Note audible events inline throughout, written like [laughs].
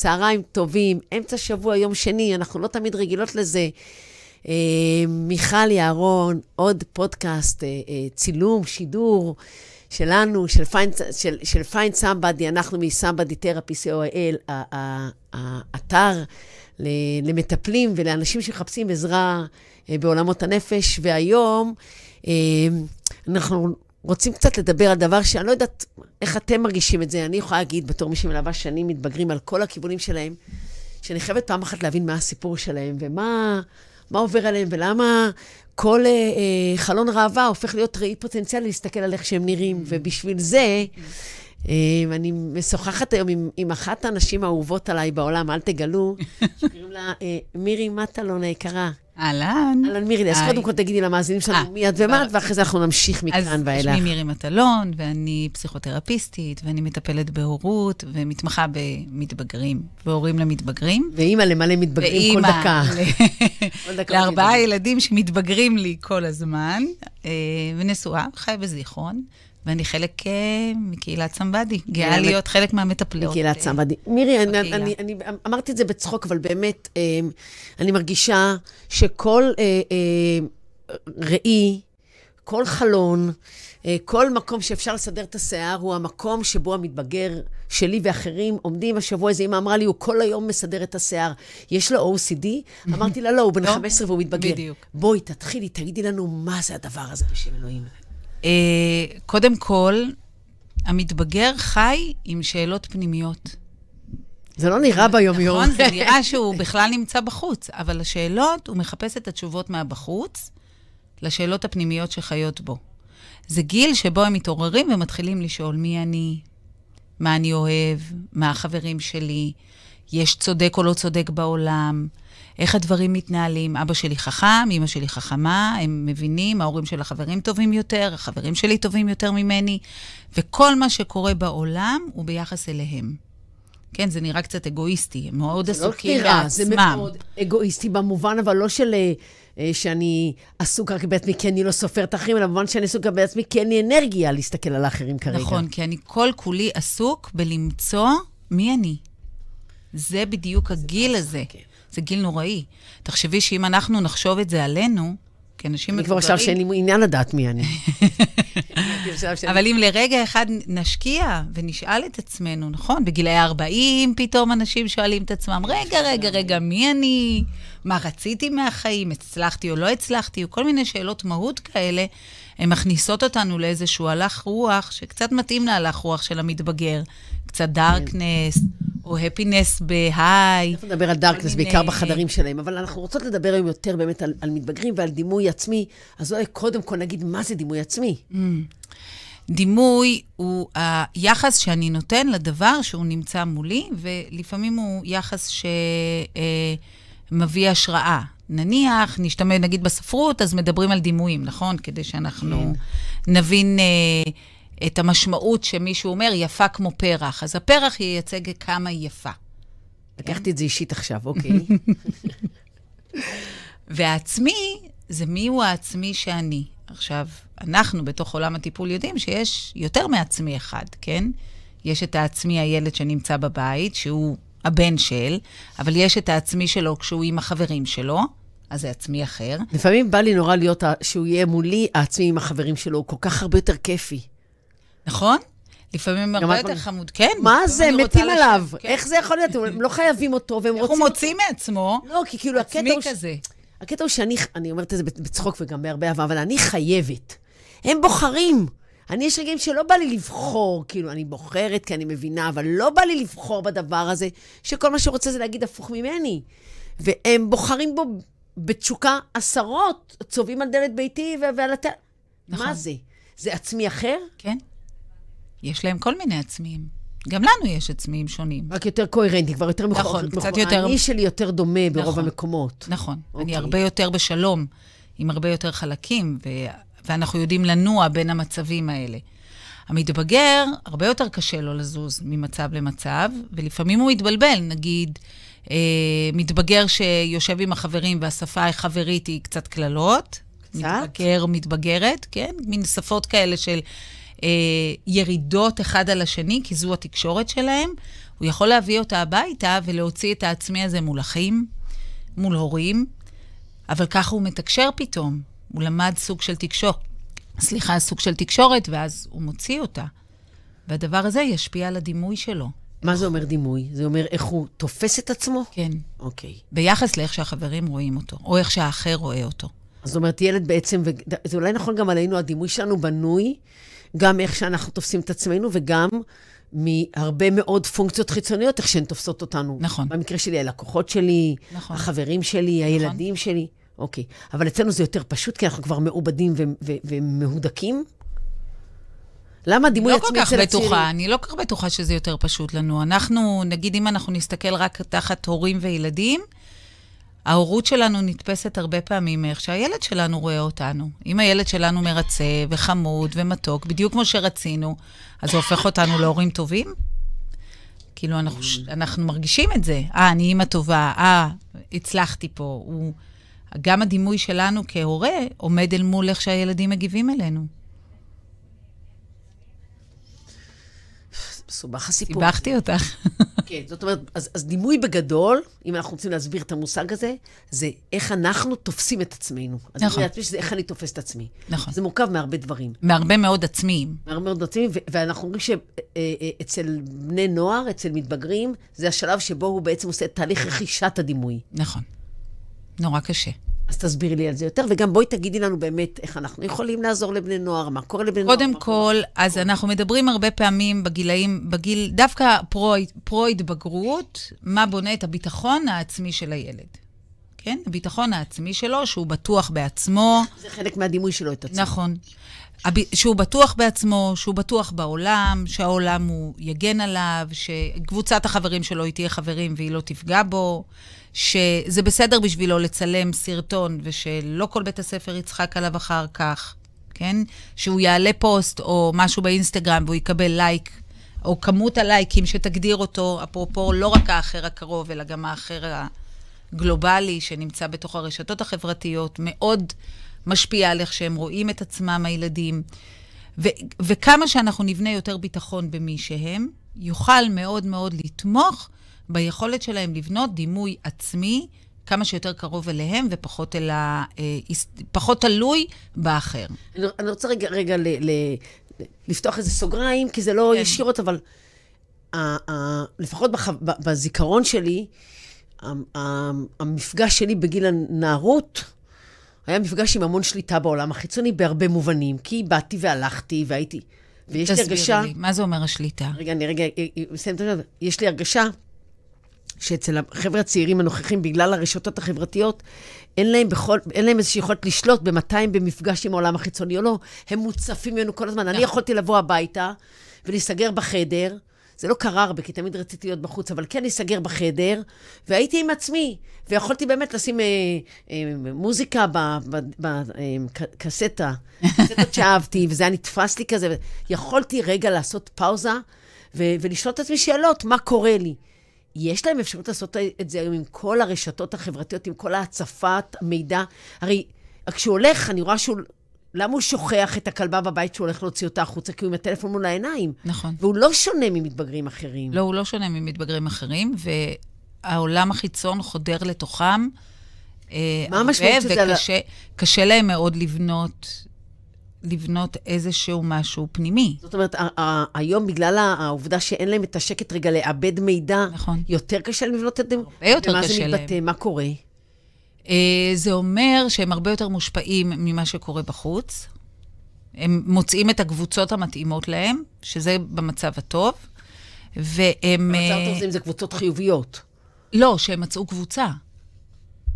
צהריים טובים, אמצע שבוע, יום שני, אנחנו לא תמיד רגילות לזה. אה, מיכל יערון, עוד פודקאסט, אה, אה, צילום, שידור שלנו, של פיין, של, של אנחנו מסמבדי תרפי co.il, האתר למטפלים ולאנשים שמחפשים עזרה אה, בעולמות הנפש, והיום אה, אנחנו רוצים קצת לדבר על דבר שאני לא יודעת איך אתם מרגישים את זה. אני יכולה להגיד, בתור מי שמלווה שנים מתבגרים על כל הכיוונים שלהם, שאני חייבת פעם אחת להבין מה הסיפור שלהם ומה מה עובר עליהם ולמה כל אה, אה, חלון ראווה הופך להיות ראי פוטנציאלי להסתכל על איך שהם נראים. ובשביל זה, אה, אני משוחחת היום עם, עם אחת הנשים האהובות עליי בעולם, אל תגלו, [laughs] שקוראים לה אה, מירי מטלון היקרה. אהלן. אהלן מירי, אז קודם כל תגידי למאזינים שלנו אה, מי את ומה את, ואחרי זה אנחנו נמשיך מכאן ואילך. אז שמי מירי מטלון, ואני פסיכותרפיסטית, ואני מטפלת בהורות, ומתמחה במתבגרים, והורים למתבגרים. ואימא למלא מתבגרים כל [laughs] דקה. לארבעה ילדים שמתבגרים לי כל הזמן, אה, ונשואה, חי בזיכרון. ואני חלק uh, מקהילת סמבדי, גאה להיות חלק מהמטפלות. מקהילת אה, סמבדי. מירי, אני, אני, אני אמרתי את זה בצחוק, אבל באמת, uh, אני מרגישה שכל ראי, כל חלון, כל מקום שאפשר לסדר את השיער, הוא המקום שבו המתבגר שלי ואחרים עומדים. השבוע איזה אמא אמרה לי, הוא כל היום מסדר את השיער. יש לו OCD? [laughs] אמרתי לה, לא, הוא בן 15 לא, והוא מתבגר. בדיוק. בואי, תתחילי, תגידי לנו מה זה הדבר הזה בשם אלוהים. אה, קודם כל, המתבגר חי עם שאלות פנימיות. זה לא נראה ביום-יום. נכון, [laughs] זה נראה שהוא בכלל נמצא בחוץ, אבל השאלות, הוא מחפש את התשובות מהבחוץ לשאלות הפנימיות שחיות בו. זה גיל שבו הם מתעוררים ומתחילים לשאול מי אני, מה אני אוהב, מה החברים שלי, יש צודק או לא צודק בעולם, איך הדברים מתנהלים. אבא שלי חכם, אמא שלי חכמה, הם מבינים, ההורים של החברים טובים יותר, החברים שלי טובים יותר ממני, וכל מה שקורה בעולם הוא ביחס אליהם. כן, זה נראה קצת אגואיסטי, הם מאוד לא עסוקים בעצמם. זה מאוד אגואיסטי במובן, אבל לא של... אה, שאני עסוק רק בעצמי כי אני לא סופר את האחרים, אלא במובן שאני עסוק גם בעצמי כי אין לי אנרגיה להסתכל על האחרים כרגע. נכון, כי אני כל כולי עסוק בלמצוא מי אני. זה בדיוק הגיל הזה. כן. זה גיל נוראי. תחשבי שאם אנחנו נחשוב את זה עלינו, כאנשים מבוגרים... אני כבר עכשיו שאין לי עניין לדעת מי אני. [laughs] אבל אם לרגע אחד נשקיע ונשאל את עצמנו, נכון, בגילאי 40 פתאום אנשים שואלים את עצמם, רגע, רגע, רגע, מי אני? מה רציתי מהחיים? הצלחתי או לא הצלחתי? או כל מיני שאלות מהות כאלה, הן מכניסות אותנו לאיזשהו הלך רוח שקצת מתאים להלך רוח של המתבגר. קצת דארקנס, או הפינס בהיי. אנחנו נדבר על דארקנס, בעיקר בחדרים שלהם, אבל אנחנו רוצות לדבר היום יותר באמת על, על מתבגרים ועל דימוי עצמי, אז אולי קודם כל נגיד מה זה דימוי עצמי. Mm. דימוי הוא היחס שאני נותן לדבר שהוא נמצא מולי, ולפעמים הוא יחס שמביא השראה. נניח, נשתמש, נגיד בספרות, אז מדברים על דימויים, נכון? כדי שאנחנו כן. נבין אה, את המשמעות שמישהו אומר, יפה כמו פרח. אז הפרח ייצג כמה היא יפה. לקחתי את זה אישית עכשיו, אוקיי. [laughs] והעצמי, זה מיהו העצמי שאני. עכשיו, אנחנו בתוך עולם הטיפול יודעים שיש יותר מעצמי אחד, כן? יש את העצמי הילד שנמצא בבית, שהוא הבן של, אבל יש את העצמי שלו כשהוא עם החברים שלו, אז זה עצמי אחר. לפעמים בא לי נורא להיות, שהוא יהיה מולי, העצמי עם החברים שלו, הוא כל כך הרבה יותר כיפי. נכון? לפעמים הרבה יותר חמוד. כן. מה זה? מתים עליו. איך זה יכול להיות? הם לא חייבים אותו, והם רוצים... איך הוא מוציא מעצמו? לא, כי כאילו הקטע הוא... עצמי כזה. הקטע הוא שאני, אני אומרת את זה בצחוק וגם בהרבה אהבה, אבל אני חייבת. הם בוחרים. אני, יש רגעים שלא בא לי לבחור, כאילו, אני בוחרת כי אני מבינה, אבל לא בא לי לבחור בדבר הזה, שכל מה שרוצה זה להגיד הפוך ממני. והם בוחרים בו בתשוקה עשרות, צובעים על דלת ביתי ועל הת... נכון. מה זה? זה עצמי אחר? כן. יש להם כל מיני עצמיים. גם לנו יש עצמיים שונים. רק יותר קוהרנטי, כבר יותר מכוער. נכון, קצת יותר... האני שלי יותר דומה נכון, ברוב המקומות. נכון. אוקיי. אני הרבה יותר בשלום, עם הרבה יותר חלקים, ו... ואנחנו יודעים לנוע בין המצבים האלה. המתבגר, הרבה יותר קשה לו לזוז ממצב למצב, ולפעמים הוא מתבלבל. נגיד, אה, מתבגר שיושב עם החברים והשפה החברית היא קצת קללות. קצת? מתבגר, מתבגרת, כן? מין שפות כאלה של אה, ירידות אחד על השני, כי זו התקשורת שלהם. הוא יכול להביא אותה הביתה ולהוציא את העצמי הזה מול אחים, מול הורים, אבל ככה הוא מתקשר פתאום. הוא למד סוג של תקשורת, סליחה, סוג של תקשורת, ואז הוא מוציא אותה. והדבר הזה ישפיע על הדימוי שלו. מה זה אומר דימוי? זה אומר איך הוא תופס את עצמו? כן. אוקיי. ביחס לאיך שהחברים רואים אותו, או איך שהאחר רואה אותו. זאת אומרת, ילד בעצם, וזה אולי נכון גם עלינו, הדימוי שלנו בנוי, גם איך שאנחנו תופסים את עצמנו, וגם מהרבה מאוד פונקציות חיצוניות, איך שהן תופסות אותנו. נכון. במקרה שלי, הלקוחות שלי, נכון. החברים שלי, הילדים שלי. אוקיי. אבל אצלנו זה יותר פשוט, כי אנחנו כבר מעובדים ו- ו- ומהודקים. למה הדימוי לא עצמי כל כך אצל הצעירים? בטוחה, אני לא כל כך בטוחה שזה יותר פשוט לנו. אנחנו, נגיד אם אנחנו נסתכל רק תחת הורים וילדים, ההורות שלנו נתפסת הרבה פעמים איך שהילד שלנו רואה אותנו. אם הילד שלנו מרצה וחמוד ומתוק, בדיוק כמו שרצינו, אז זה הופך אותנו להורים טובים? כאילו, אנחנו, אנחנו מרגישים את זה. אה, אני אימא טובה, אה, הצלחתי פה. הוא, גם הדימוי שלנו כהורה עומד אל מול איך שהילדים מגיבים אלינו. מסובך הסיפור. סיבכתי אותך. כן, זאת אומרת, אז, אז דימוי בגדול, אם אנחנו רוצים להסביר את המושג הזה, זה איך אנחנו תופסים את עצמנו. אז נכון. אני עצמי שזה איך אני תופס את עצמי. נכון. זה מורכב מהרבה דברים. מהרבה מאוד עצמיים. מהרבה מאוד עצמי, ו- ואנחנו אומרים שאצל בני נוער, אצל מתבגרים, זה השלב שבו הוא בעצם עושה את תהליך רכישת הדימוי. נכון. נורא קשה. אז תסבירי לי על זה יותר, וגם בואי תגידי לנו באמת איך אנחנו יכולים לעזור לבני נוער, מה קורה לבני נוער. קודם מה קורה- כל, אז אנחנו מדברים הרבה פעמים בגילאים, בגיל, דווקא פרו- פרו-התבגרות, מה בונה את הביטחון העצמי של הילד. כן? הביטחון העצמי שלו, שהוא בטוח בעצמו. זה חלק מהדימוי שלו את עצמו. נכון. שהוא בטוח בעצמו, שהוא בטוח בעולם, שהעולם הוא יגן עליו, שקבוצת החברים שלו היא תהיה חברים והיא לא תפגע בו, שזה בסדר בשבילו לצלם סרטון ושלא כל בית הספר יצחק עליו אחר כך, כן? שהוא יעלה פוסט או משהו באינסטגרם והוא יקבל לייק, או כמות הלייקים שתגדיר אותו, אפרופו לא רק האחר הקרוב, אלא גם האחר הגלובלי שנמצא בתוך הרשתות החברתיות, מאוד משפיע על איך שהם רואים את עצמם, הילדים. ו- וכמה שאנחנו נבנה יותר ביטחון במי שהם, יוכל מאוד מאוד לתמוך ביכולת שלהם לבנות דימוי עצמי כמה שיותר קרוב אליהם ופחות אל ה... אה, פחות תלוי באחר. אני, אני רוצה רגע, רגע ל, ל, לפתוח איזה סוגריים, כי זה לא כן. ישירות, אבל ה, ה, לפחות בח, ב, בזיכרון שלי, ה, ה, המפגש שלי בגיל הנערות היה מפגש עם המון שליטה בעולם החיצוני בהרבה מובנים, כי באתי והלכתי והייתי... ויש לי הרגשה... תסבירי לי, מה זה אומר השליטה? רגע, אני רגע אה, אה, אסיים את זה. יש לי הרגשה שאצל החבר'ה הצעירים הנוכחים, בגלל הרשתות החברתיות, אין להם, בכל, אין להם איזושהי יכולת לשלוט במתי הם במפגש עם העולם החיצוני או לא. הם מוצפים ממנו כל הזמן. אני נכון. יכולתי לבוא הביתה ולהיסגר בחדר. זה לא קרה הרבה, כי תמיד רציתי להיות בחוץ, אבל כן להיסגר בחדר, והייתי עם עצמי, ויכולתי באמת לשים אה, אה, מוזיקה בקסטה, קסטות שאהבתי, וזה היה נתפס לי כזה, יכולתי רגע לעשות פאוזה ו- ולשאול את עצמי שאלות, מה קורה לי? יש להם אפשרות לעשות את זה היום עם כל הרשתות החברתיות, עם כל ההצפת מידע. הרי כשהוא הולך, אני רואה שהוא... למה הוא שוכח את הכלבה בבית שהוא הולך להוציא אותה החוצה? כי הוא עם הטלפון מול העיניים. נכון. והוא לא שונה ממתבגרים אחרים. לא, הוא לא שונה ממתבגרים אחרים, והעולם החיצון חודר לתוכם. אה, מה המשמעות של זה וקשה קשה להם מאוד לבנות, לבנות איזשהו משהו פנימי. זאת אומרת, היום, בגלל העובדה שאין להם את השקט רגע לאבד מידע, נכון. יותר קשה להם לבנות את זה? הרבה יותר ומה קשה זה להם. מתבטא? מה קורה? אה, זה אומר שהם הרבה יותר מושפעים ממה שקורה בחוץ. הם מוצאים את הקבוצות המתאימות להם, שזה במצב הטוב, והם... במצב אה, טוב זה אם זה קבוצות חיוביות. לא, שהם מצאו קבוצה.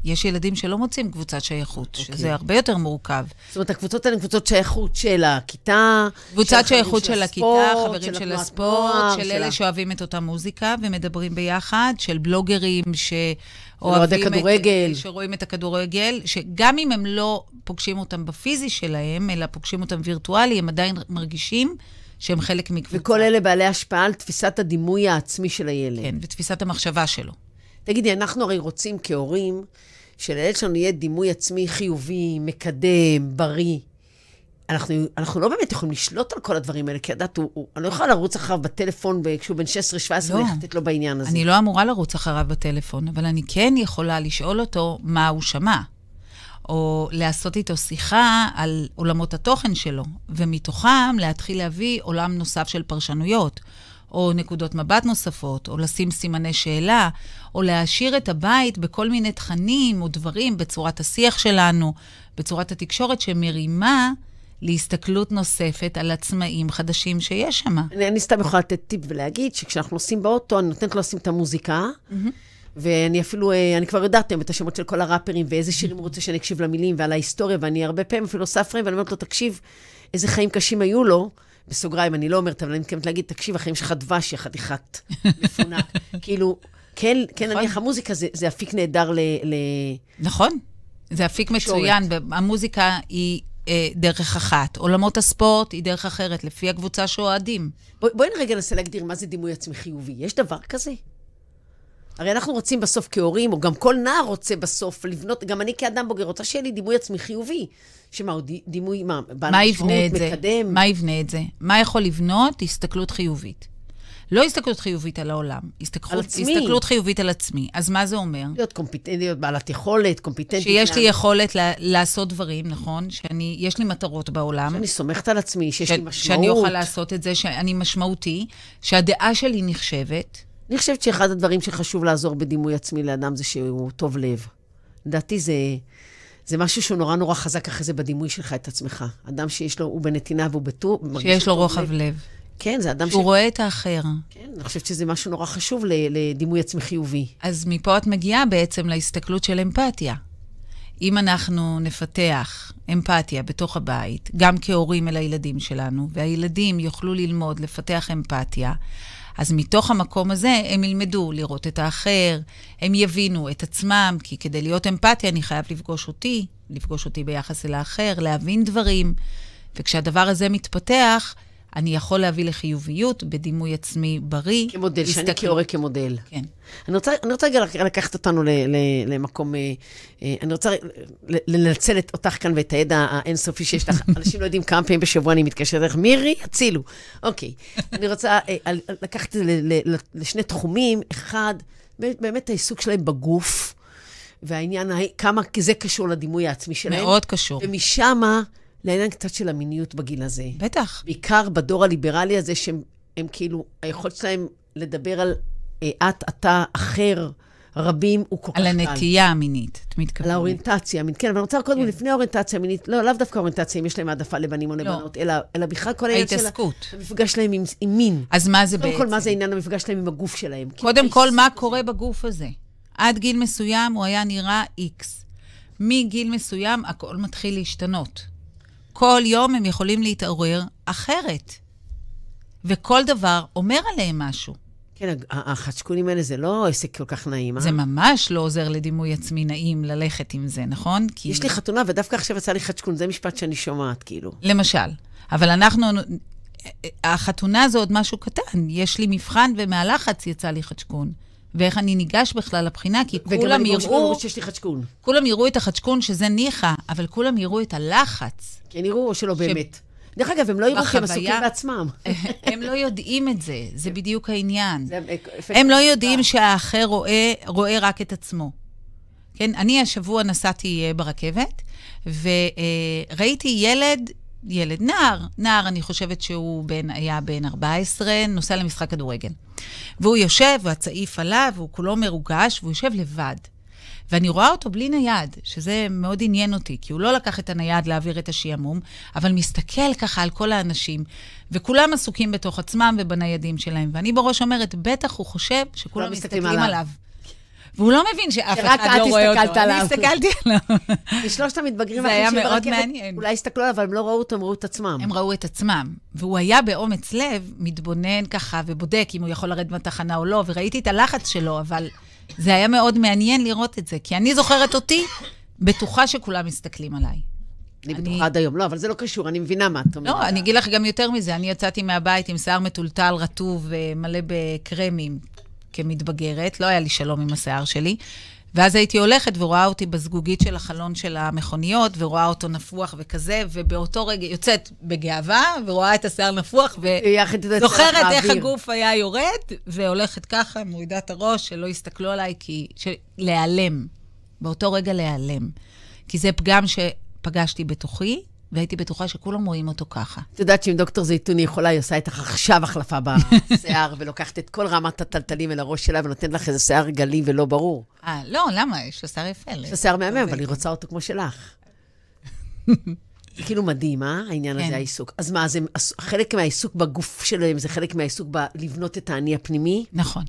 יש ילדים שלא מוצאים קבוצת שייכות, אוקיי. שזה הרבה יותר מורכב. זאת אומרת, הקבוצות האלה הן קבוצות שייכות של הכיתה, קבוצת של שייכות החברים של הכיתה, חברים של התנועת הספורט, נוער, של אלה שאוהבים את אותה מוזיקה ומדברים ביחד, של בלוגרים שאוהבים כדורגל. את, שרואים את הכדורגל, שגם אם הם לא פוגשים אותם בפיזי שלהם, אלא פוגשים אותם וירטואלי, הם עדיין מרגישים שהם חלק מקבוצה. וכל אלה בעלי השפעה על תפיסת הדימוי העצמי של הילד. כן, ותפיסת המחשבה שלו. תגידי, אנחנו הרי רוצים כהורים שלילד שלנו יהיה דימוי עצמי חיובי, מקדם, בריא. אנחנו, אנחנו לא באמת יכולים לשלוט על כל הדברים האלה, כי את יודעת, אני לא יכולה לרוץ אחריו בטלפון כשהוא בן 16-17 לא. וללכת לו בעניין הזה. אני לא אמורה לרוץ אחריו בטלפון, אבל אני כן יכולה לשאול אותו מה הוא שמע, או לעשות איתו שיחה על עולמות התוכן שלו, ומתוכם להתחיל להביא עולם נוסף של פרשנויות, או נקודות מבט נוספות, או לשים סימני שאלה, או להעשיר את הבית בכל מיני תכנים או דברים בצורת השיח שלנו, בצורת התקשורת שמרימה להסתכלות נוספת על עצמאים חדשים שיש שם. אני, אני סתם יכולה לתת טיפ ולהגיד שכשאנחנו נוסעים באוטו, אני נותנת לו לשים את המוזיקה, ואני אפילו, אה, אני כבר יודעת היום את השמות של כל הראפרים, ואיזה שירים הוא רוצה שאני אקשיב למילים ועל ההיסטוריה, ואני הרבה פעמים אפילו עושה פריים, ואני אומרת לו, תקשיב, איזה חיים קשים היו לו. בסוגריים, אני לא אומרת, אבל אני מתכוונת להגיד, תקשיב, החיים שלך דבש, יא חתיכת מפונק. [laughs] כאילו, כן, כן, נכון. נניח המוזיקה זה, זה אפיק נהדר ל... ל... נכון, זה אפיק תקשורת. מצוין. המוזיקה היא אה, דרך אחת, עולמות הספורט היא דרך אחרת, לפי הקבוצה שאוהדים. בואי בואי רגע ננסה להגדיר מה זה דימוי עצמי חיובי. יש דבר כזה? הרי אנחנו רוצים בסוף כהורים, או גם כל נער רוצה בסוף לבנות, גם אני כאדם בוגר רוצה שיהיה לי דימוי עצמי חיובי. שמה, הוא די- דימוי, מה, בעל מה משמעות? מקדם? מה יבנה את זה? מה יכול לבנות? הסתכלות חיובית. לא הסתכלות חיובית על העולם, הסתכלות, על עצמי. הסתכלות חיובית על עצמי. אז מה זה אומר? להיות קומפיטנטית, להיות בעלת יכולת, קומפיטנטית. שיש לי יכולת לה, לעשות דברים, נכון? שאני, יש לי מטרות בעולם. שאני סומכת על עצמי, שיש ש- לי משמעות. שאני אוכל לעשות את זה, שאני משמעותי, שהדעה שלי נחשבת. אני חושבת שאחד הדברים שחשוב לעזור בדימוי עצמי לאדם זה שהוא טוב לב. לדעתי זה, זה משהו שהוא נורא נורא חזק אחרי זה בדימוי שלך את עצמך. אדם שיש לו, הוא בנתינה והוא בטור. שיש לו רוחב לב. לב. כן, זה אדם ש... שהוא רואה את האחר. כן, אני חושבת שזה משהו נורא חשוב לדימוי עצמי חיובי. אז מפה את מגיעה בעצם להסתכלות של אמפתיה. אם אנחנו נפתח אמפתיה בתוך הבית, גם כהורים אל הילדים שלנו, והילדים יוכלו ללמוד לפתח אמפתיה, אז מתוך המקום הזה הם ילמדו לראות את האחר, הם יבינו את עצמם, כי כדי להיות אמפתיה אני חייב לפגוש אותי, לפגוש אותי ביחס אל האחר, להבין דברים, וכשהדבר הזה מתפתח, אני יכול להביא לחיוביות בדימוי עצמי בריא. כמודל, שאני הסתכלות. כהורה כמודל. כן. אני רוצה, אני רוצה רגע לק- לקחת אותנו ל, ל, למקום, אה, אה, אני רוצה לנצל אותך כאן ואת הידע האינסופי שיש לך. [laughs] אנשים לא יודעים כמה פעמים בשבוע אני מתקשרת אליך, מירי, הצילו. אוקיי. אני רוצה אה, לקחת את זה לשני תחומים. אחד, באמת- העיסוק שלהם בגוף, והעניין, כמה זה קשור לדימוי העצמי שלהם. מאוד קשור. ומשם, לעניין קצת של המיניות בגיל הזה. בטח. בעיקר בדור הליברלי הזה, שהם הם כאילו, היכולת שלהם לדבר על אה, את, אתה, אחר, רבים, הוא כל כך על קל. הנטייה המינית, את על מתכוונת. האוריינטציה המינית. כן, אבל אני רוצה קודם, כן. לפני האוריינטציה המינית, לא, לאו דווקא האוריינטציה, אם יש להם העדפה לבנים או לבנות, אלא, אלא בכלל כל העניין של ההתעסקות. המפגש שלהם עם, עם מין. אז מה זה קודם בעצם? כל, מה זה עניין המפגש שלהם עם הגוף שלהם? קודם כל, מה. קורה בגוף הזה? עד גיל מסוים הוא היה נראה איקס. מגיל מסוים הכל מתחיל להשתנות. כל יום הם יכולים להתעורר אחרת. וכל דבר אומר עליהם משהו. כן, ה- החדשקונים האלה זה לא עסק כל כך נעים, אה? זה ממש לא עוזר לדימוי עצמי נעים ללכת עם זה, נכון? כי... יש לי חתונה, ודווקא עכשיו יצא לי חדשקון, זה משפט שאני שומעת, כאילו. למשל. אבל אנחנו, החתונה זה עוד משהו קטן. יש לי מבחן ומהלחץ יצא לי חדשקון. ואיך אני ניגש בכלל לבחינה, כי כולם יראו, שיש לי חדשקון. כולם יראו את החדשקון שזה ניחא, אבל כולם יראו את הלחץ. הם יראו או שלא באמת. דרך אגב, הם לא יראו כי הם עסוקים בעצמם. [laughs] הם לא יודעים את זה, זה בדיוק העניין. אפקט הם לא. יודעים שהאחר רואה, רואה רק את עצמו. כן, אני השבוע נסעתי אה, ברכבת, וראיתי ילד, ילד, נער, נער, אני חושבת שהוא בן, היה בן 14, נוסע למשחק כדורגל. והוא יושב, והצעיף עליו, והוא כולו מרוגש, והוא יושב לבד. ואני רואה אותו בלי נייד, שזה מאוד עניין אותי, כי הוא לא לקח את הנייד להעביר את השעמום, אבל מסתכל ככה על כל האנשים, וכולם עסוקים בתוך עצמם ובניידים שלהם. ואני בראש אומרת, בטח הוא חושב שכולם מסתכלים עליו. עליו. והוא לא מבין שאף שרק אחד את לא רואה אותו. הסתכלת עליו. אני הסתכלתי עליו. ושלושת המתבגרים האחרים מאוד שברכבת, מעניין. אולי הסתכלו עליו, אבל הם לא ראו אותו, הם ראו את עצמם. הם ראו את עצמם. והוא היה באומץ לב, מתבונן ככה ובודק אם הוא יכול לרדת מהתחנה או לא, וראיתי את הלחץ שלו, אבל זה היה מאוד מעניין לראות את זה, כי אני זוכרת אותי, בטוחה שכולם מסתכלים עליי. אני אני- בטוחה עד היום. לא, אבל זה לא קשור, אני מבינה מה את אומרת. לא, אני אגיד לך גם יותר מזה, אני יצאתי מהבית עם שיער מטולטל, רטוב, אה, מלא בקרמים כמתבגרת, לא היה לי שלום עם השיער שלי, ואז הייתי הולכת ורואה אותי בזגוגית של החלון של המכוניות, ורואה אותו נפוח וכזה, ובאותו רגע יוצאת בגאווה, ורואה את השיער נפוח, וזוכרת איך הגוף היה יורד, והולכת ככה, מורידה את הראש, שלא יסתכלו עליי, כי... של... להיעלם. באותו רגע להיעלם. כי זה פגם שפגשתי בתוכי, והייתי בטוחה שכולם רואים אותו ככה. את יודעת שאם דוקטור זייתוני יכולה, היא עושה איתך עכשיו החלפה בשיער, [laughs] ולוקחת את כל רמת הטלטלים אל הראש שלה, ונותנת לך איזה שיער גלי ולא ברור. אה, לא, למה? יש לה שיער יפה. יש לה שיער מהמם, אבל היא רוצה אותו כמו שלך. [laughs] כאילו מדהים, אה? העניין הזה, כן. העיסוק. אז מה, זה חלק מהעיסוק בגוף שלהם, זה חלק מהעיסוק בלבנות את האני הפנימי? נכון.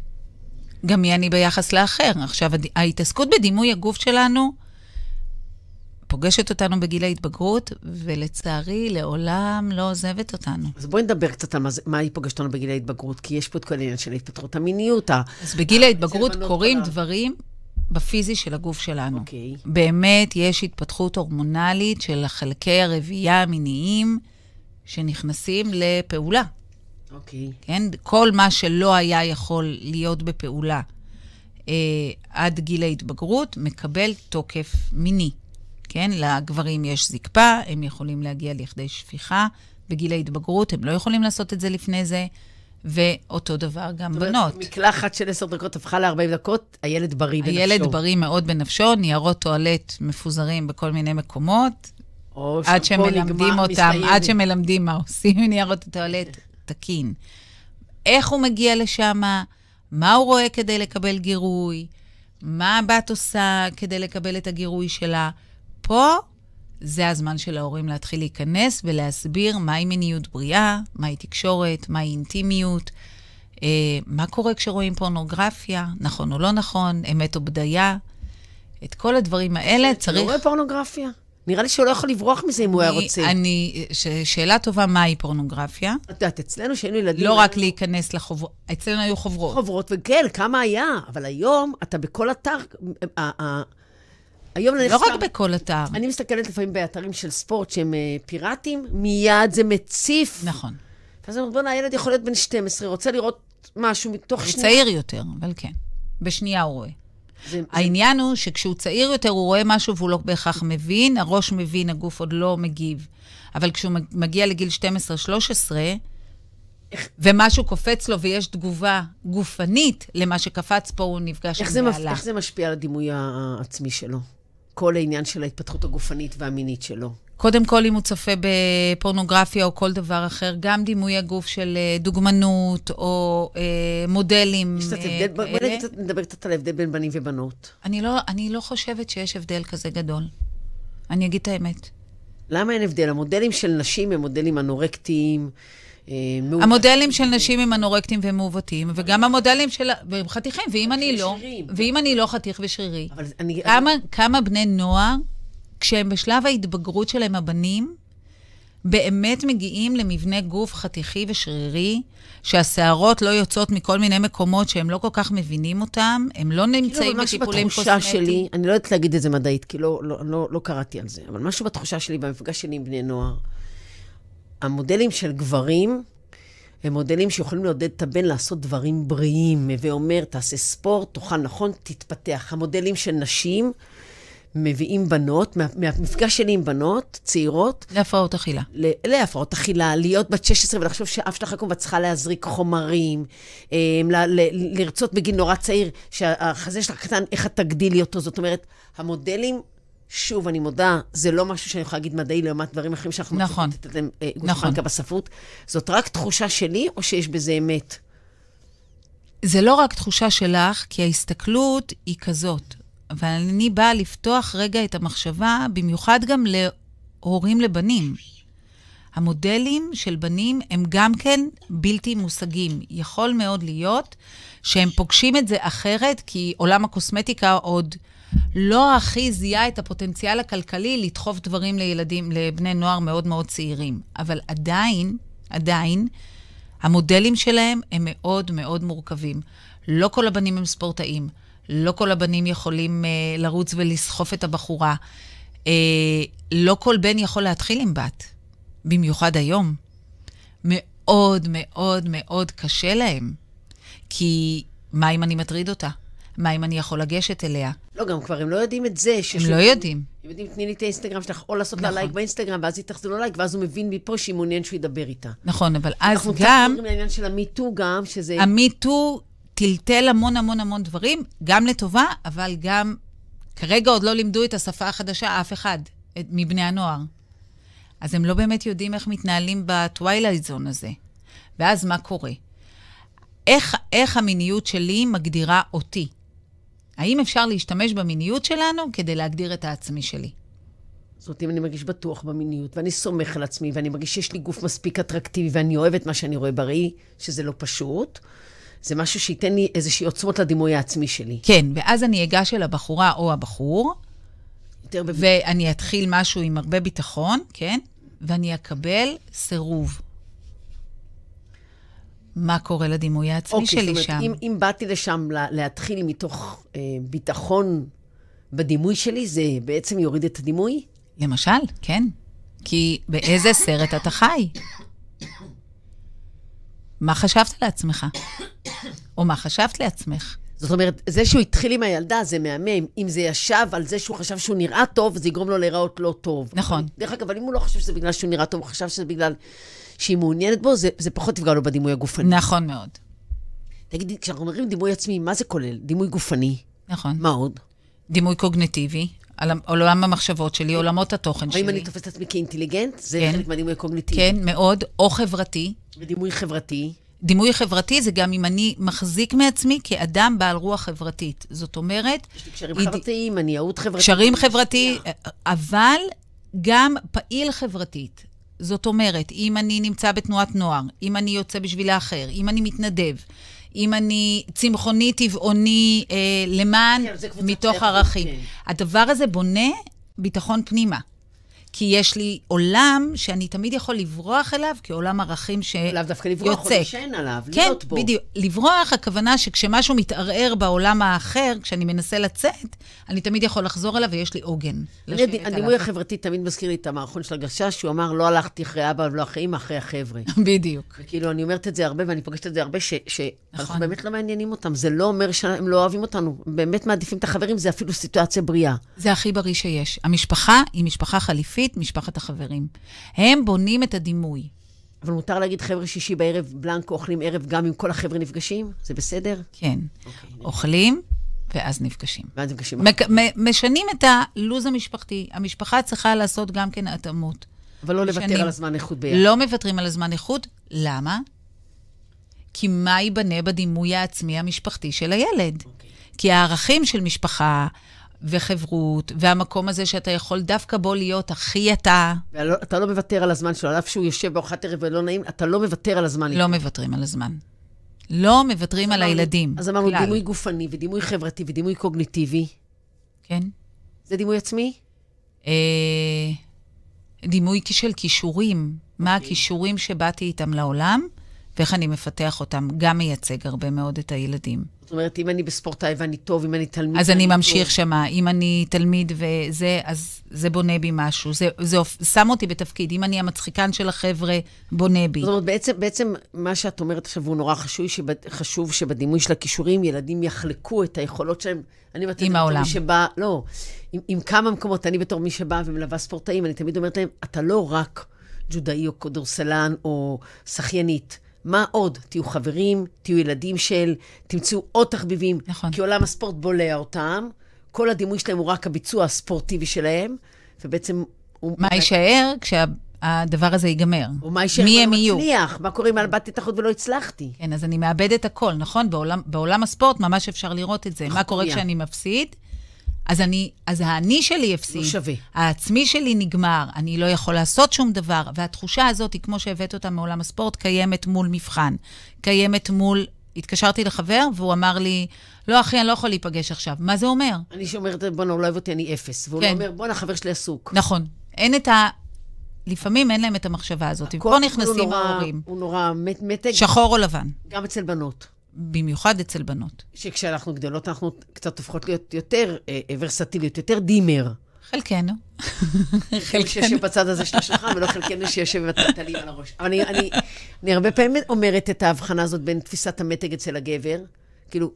גם מי אני ביחס לאחר. עכשיו, ההתעסקות בדימוי הגוף שלנו, פוגשת אותנו בגיל ההתבגרות, ולצערי, לעולם לא עוזבת אותנו. אז בואי נדבר קצת על מה, מה היא פוגשת אותנו בגיל ההתבגרות, כי יש פה את כל העניין של התפתחות המיניות. אז בגיל ההתבגרות קורים. דברים בפיזי של הגוף שלנו. אוקיי. Okay. באמת יש התפתחות הורמונלית של חלקי הרבייה המיניים שנכנסים לפעולה. אוקיי. Okay. כן? כל מה שלא היה יכול להיות בפעולה אה, עד גיל ההתבגרות, מקבל תוקף מיני. כן? לגברים יש זקפה, הם יכולים להגיע לכדי שפיכה. בגיל ההתבגרות, הם לא יכולים לעשות את זה לפני זה, ואותו דבר גם זאת בנות. אומרת, מקלחת של עשר דקות הפכה ל-40 דקות, הילד בריא בנפשו. הילד בריא מאוד בנפשו, ניירות טואלט מפוזרים בכל מיני מקומות. עד שמלמדים אותם, מסתיים. עד שמלמדים מה עושים עם ניירות הטואלט, תקין. איך הוא מגיע לשם, מה הוא רואה כדי לקבל גירוי, מה הבת עושה כדי לקבל את הגירוי שלה. פה זה הזמן של ההורים להתחיל להיכנס ולהסביר מהי מיניות בריאה, מהי תקשורת, מהי אינטימיות, אה, מה קורה כשרואים פורנוגרפיה, נכון או לא נכון, אמת או בדיה. את כל הדברים האלה צריך... אתה לא רואה פורנוגרפיה? נראה לי שהוא לא יכול לברוח מזה אם הוא היה רוצה. אני, ש, שאלה טובה, מהי פורנוגרפיה? את יודעת, אצלנו שהיינו ילדים... לא רק להיכנס לחוברות, אצלנו היו חוברות. חוברות, וכן, כמה היה, אבל היום אתה בכל אתר, היום לא רק בכל אתר. אני מסתכלת לפעמים באתרים של ספורט שהם uh, פיראטיים, מיד זה מציף. נכון. ואז אומרים, בוא'נה, הילד יכול להיות בן 12, רוצה לראות משהו מתוך שנייה. הוא צעיר יותר, אבל כן. בשנייה הוא רואה. זה, העניין זה... הוא שכשהוא צעיר יותר, הוא רואה משהו והוא לא בהכרח מבין, הראש מבין, הגוף עוד לא מגיב. אבל כשהוא מגיע לגיל 12-13, ומשהו קופץ לו ויש תגובה גופנית למה שקפץ פה, הוא נפגש עם בעלה. איך זה משפיע על הדימוי העצמי שלו? כל העניין של ההתפתחות הגופנית והמינית שלו? קודם כל, אם הוא צופה בפורנוגרפיה או כל דבר אחר, גם דימוי הגוף של אה, דוגמנות או אה, מודלים יש קצת אה, הבדל, בואי נדבר קצת על ההבדל בין בנים ובנות. אני לא, אני לא חושבת שיש הבדל כזה גדול. אני אגיד את האמת. למה אין הבדל? המודלים של נשים הם מודלים אנורקטיים, אה, המודלים של נשים הם אנורקטיים ומעוותים, וגם המודלים של... והם חתיכים, ואם אני לא... ואם אני לא חתיך ושרירי. כמה בני נוער, כשהם בשלב ההתבגרות שלהם, הבנים, באמת מגיעים למבנה גוף חתיכי ושרירי, שהשערות לא יוצאות מכל מיני מקומות שהם לא כל כך מבינים אותם, הם לא כאילו, נמצאים בטיפולים קוסמטיים. משהו בתחושה שלי, אני לא יודעת להגיד את זה מדעית, כי לא, לא, לא, לא קראתי על זה, אבל משהו בתחושה שלי, במפגש שלי עם בני נוער, המודלים של גברים הם מודלים שיכולים לעודד את הבן לעשות דברים בריאים. ואומר, תעשה ספורט, תאכל נכון, תתפתח. המודלים של נשים מביאים בנות, מה, מהמפגש שלי עם בנות צעירות. להפרעות אכילה. להפרעות אכילה, להיות בת 16 ולחשוב שאף שלך ואת צריכה להזריק חומרים, אה, ל, ל, לרצות בגיל נורא צעיר, שהחזה שלך קטן, איך את תגדילי אותו. זאת אומרת, המודלים שוב, אני מודה, זה לא משהו שאני יכולה להגיד מדעי לעומת דברים אחרים שאנחנו נכון, לתת להם אה, נכון. בספרות. זאת רק תחושה שלי, או שיש בזה אמת? זה לא רק תחושה שלך, כי ההסתכלות היא כזאת. ואני באה לפתוח רגע את המחשבה, במיוחד גם להורים לבנים. המודלים של בנים הם גם כן בלתי מושגים. יכול מאוד להיות שהם פוגשים את זה אחרת, כי עולם הקוסמטיקה עוד... לא הכי זיהה את הפוטנציאל הכלכלי לדחוף דברים לילדים, לבני נוער מאוד מאוד צעירים. אבל עדיין, עדיין, המודלים שלהם הם מאוד מאוד מורכבים. לא כל הבנים הם ספורטאים, לא כל הבנים יכולים uh, לרוץ ולסחוף את הבחורה. Uh, לא כל בן יכול להתחיל עם בת, במיוחד היום. מאוד מאוד מאוד קשה להם, כי מה אם אני מטריד אותה? מה אם אני יכול לגשת אליה? לא, גם כבר הם לא יודעים את זה. הם לא יודעים. הם יודעים, תני לי את האינסטגרם שלך, או לעשות לה נכון. לייק באינסטגרם, ואז היא תחזור לו לייק, ואז הוא מבין מפה שהיא מעוניין שהוא ידבר איתה. נכון, אבל אז אנחנו קצת גם, מדברים לעניין של ה MeToo גם, שזה... ה MeToo טלטל המון המון המון דברים, גם לטובה, אבל גם, כרגע עוד לא לימדו את השפה החדשה אף אחד, את- מבני הנוער. אז הם לא באמת יודעים איך מתנהלים ב twilight zone הזה. ואז מה קורה? איך, איך המיניות שלי מגדירה אותי? האם אפשר להשתמש במיניות שלנו כדי להגדיר את העצמי שלי? זאת אומרת, אם אני מרגיש בטוח במיניות, ואני סומך על עצמי, ואני מרגיש שיש לי גוף מספיק אטרקטיבי, ואני אוהב את מה שאני רואה בראי, שזה לא פשוט, זה משהו שייתן לי איזושהי עוצמות לדימוי העצמי שלי. כן, ואז אני אגש אל הבחורה או הבחור, יותר בב... ואני אתחיל משהו עם הרבה ביטחון, כן? ואני אקבל סירוב. מה קורה לדימוי העצמי אוקיי, שלי אומרת, שם? אם, אם באתי לשם לה, להתחיל מתוך אה, ביטחון בדימוי שלי, זה בעצם יוריד את הדימוי? למשל, כן. כי באיזה סרט אתה חי? מה חשבת לעצמך? או מה חשבת לעצמך? זאת אומרת, זה שהוא התחיל עם הילדה, זה מהמם. אם זה ישב על זה שהוא חשב שהוא נראה טוב, זה יגרום לו להיראות לא טוב. נכון. דרך אגב, אבל אם הוא לא חושב שזה בגלל שהוא נראה טוב, הוא חשב שזה בגלל שהיא מעוניינת בו, זה, זה פחות יפגע לו בדימוי הגופני. נכון מאוד. תגידי, כשאנחנו אומרים דימוי עצמי, מה זה כולל? דימוי גופני? נכון. מה עוד? דימוי קוגנטיבי, עולם המחשבות שלי, עולמות התוכן האם אני שלי. תופסת את עצמי כאינטליגנט? זה כן. חלק מהדימוי הקוגניטיבי. כן, מאוד. או חברתי. ודימוי חברתי. דימוי חברתי זה גם אם אני מחזיק מעצמי כאדם בעל רוח חברתית. זאת אומרת, יש לי קשרים איד- חברתיים, עניינות חברתית. קשרים חברתי, אבל גם פעיל חברתית. זאת אומרת, אם אני נמצא בתנועת נוער, אם אני יוצא בשביל האחר, אם אני מתנדב, אם אני צמחוני, טבעוני, אה, למען, כן, מתוך ערכים. כן. הדבר הזה בונה ביטחון פנימה. כי יש לי עולם שאני תמיד יכול לברוח אליו כעולם ערכים שיוצא. לאו דווקא לברוח, או להישען עליו, כן, להיות בו. בדיוק. לברוח, הכוונה שכשמשהו מתערער בעולם האחר, כשאני מנסה לצאת, אני תמיד יכול לחזור אליו ויש לי עוגן. הדימוי. החברתי תמיד מזכיר לי את המערכון של הגשש, שהוא אמר, לא הלכתי אחרי אבא ולא אחרי אמא, אחרי החבר'ה. [laughs] בדיוק. וכאילו, אני אומרת את זה הרבה, ואני פוגשת את זה הרבה, שאנחנו נכון. באמת לא מעניינים אותם. זה לא אומר שהם לא אוהבים אותנו. באמת מעדיפים את החברים, זה אפילו סיטואציה בריאה. זה הכי בריא שיש. המשפחה היא משפחה חליפית, משפחת החברים. הם בונים את הדימוי. אבל מותר להגיד, חבר'ה, שישי בערב, בלנקו אוכלים ערב, גם אם כל החבר'ה נפגשים? זה בסדר? כן. אוקיי. אוכלים, ואז נפגשים. ואז נפגשים. מק- מ- משנים את הלו"ז המשפחתי. המשפחה צריכה לעשות גם כן התאמות. אבל לא לוותר משנים. על הזמן איכות ביחד. לא מוותרים על הזמן איכות. למה? כי מה ייבנה בדימוי העצמי המשפחתי של הילד? אוקיי. כי הערכים של משפחה וחברות, והמקום הזה שאתה יכול דווקא בו להיות הכי אתה, ואתה לא מוותר על הזמן שלו, על אף שהוא יושב בארוחת ערב ולא נעים, אתה לא מוותר על הזמן. לא מוותרים על הזמן. לא מוותרים על הילדים. אז אמרנו. דימוי גופני ודימוי חברתי ודימוי קוגניטיבי. כן. זה דימוי עצמי? אה, דימוי של כישורים. מה הכישורים שבאתי איתם לעולם, ואיך אני מפתח אותם. גם מייצג הרבה מאוד את הילדים. זאת אומרת, אם אני בספורטאי ואני טוב, אם אני תלמיד... אז אני ממשיך שמה. אם אני תלמיד וזה, אז זה בונה בי משהו. זה, זה שם אותי בתפקיד. אם אני המצחיקן של החבר'ה, בונה בי. זאת אומרת, בעצם, בעצם מה שאת אומרת עכשיו הוא נורא חשוב, שבד, חשוב שבדימוי של הכישורים ילדים יחלקו את היכולות שלהם. אני אומרת עם העולם. מי שבא, לא, עם, עם כמה מקומות, אני בתור מי שבאה ומלווה ספורטאים, אני תמיד אומרת להם, אתה לא רק ג'ודאי או כדורסלן או שחיינית. מה עוד? תהיו חברים, תהיו ילדים של, תמצאו עוד תחביבים. נכון. כי עולם הספורט בולע אותם, כל הדימוי שלהם הוא רק הביצוע הספורטיבי שלהם, ובעצם... הוא- מה יישאר כשהדבר הזה ייגמר? או מה יישאר מי הם יהיו? מצליח? מה קורה אם את החוט ולא הצלחתי? כן, אז אני מאבדת הכל, נכון? בעולם, בעולם הספורט ממש אפשר לראות את זה. מה קורה. כשאני מפסיד? אז אני, אז האני שלי הפסיד. לא שווה. העצמי שלי נגמר, אני לא יכול לעשות שום דבר. והתחושה הזאת, היא כמו שהבאת אותה מעולם הספורט, קיימת מול מבחן. קיימת מול... התקשרתי לחבר, והוא אמר לי, לא, אחי, אני לא יכול להיפגש עכשיו. מה זה אומר? אני שאומרת, בואנה, הוא לא אוהב אותי, אני אפס. והוא כן. לא אומר, בואנה, חבר שלי עסוק. נכון. אין את ה... לפעמים אין להם את המחשבה הזאת. פה נכנסים ההורים. הוא נורא מת- מתג, שחור או לבן. גם אצל בנות. במיוחד אצל בנות. שכשאנחנו גדולות, אנחנו קצת הופכות להיות יותר אה, אה, ורסטיליות, יותר דימר. חלקנו. [laughs] חלקנו שיושב בצד הזה של השולחן, ולא חלקנו שיושב עם על הראש. אבל אני, אני, אני הרבה פעמים אומרת את ההבחנה הזאת בין תפיסת המתג אצל הגבר, כאילו,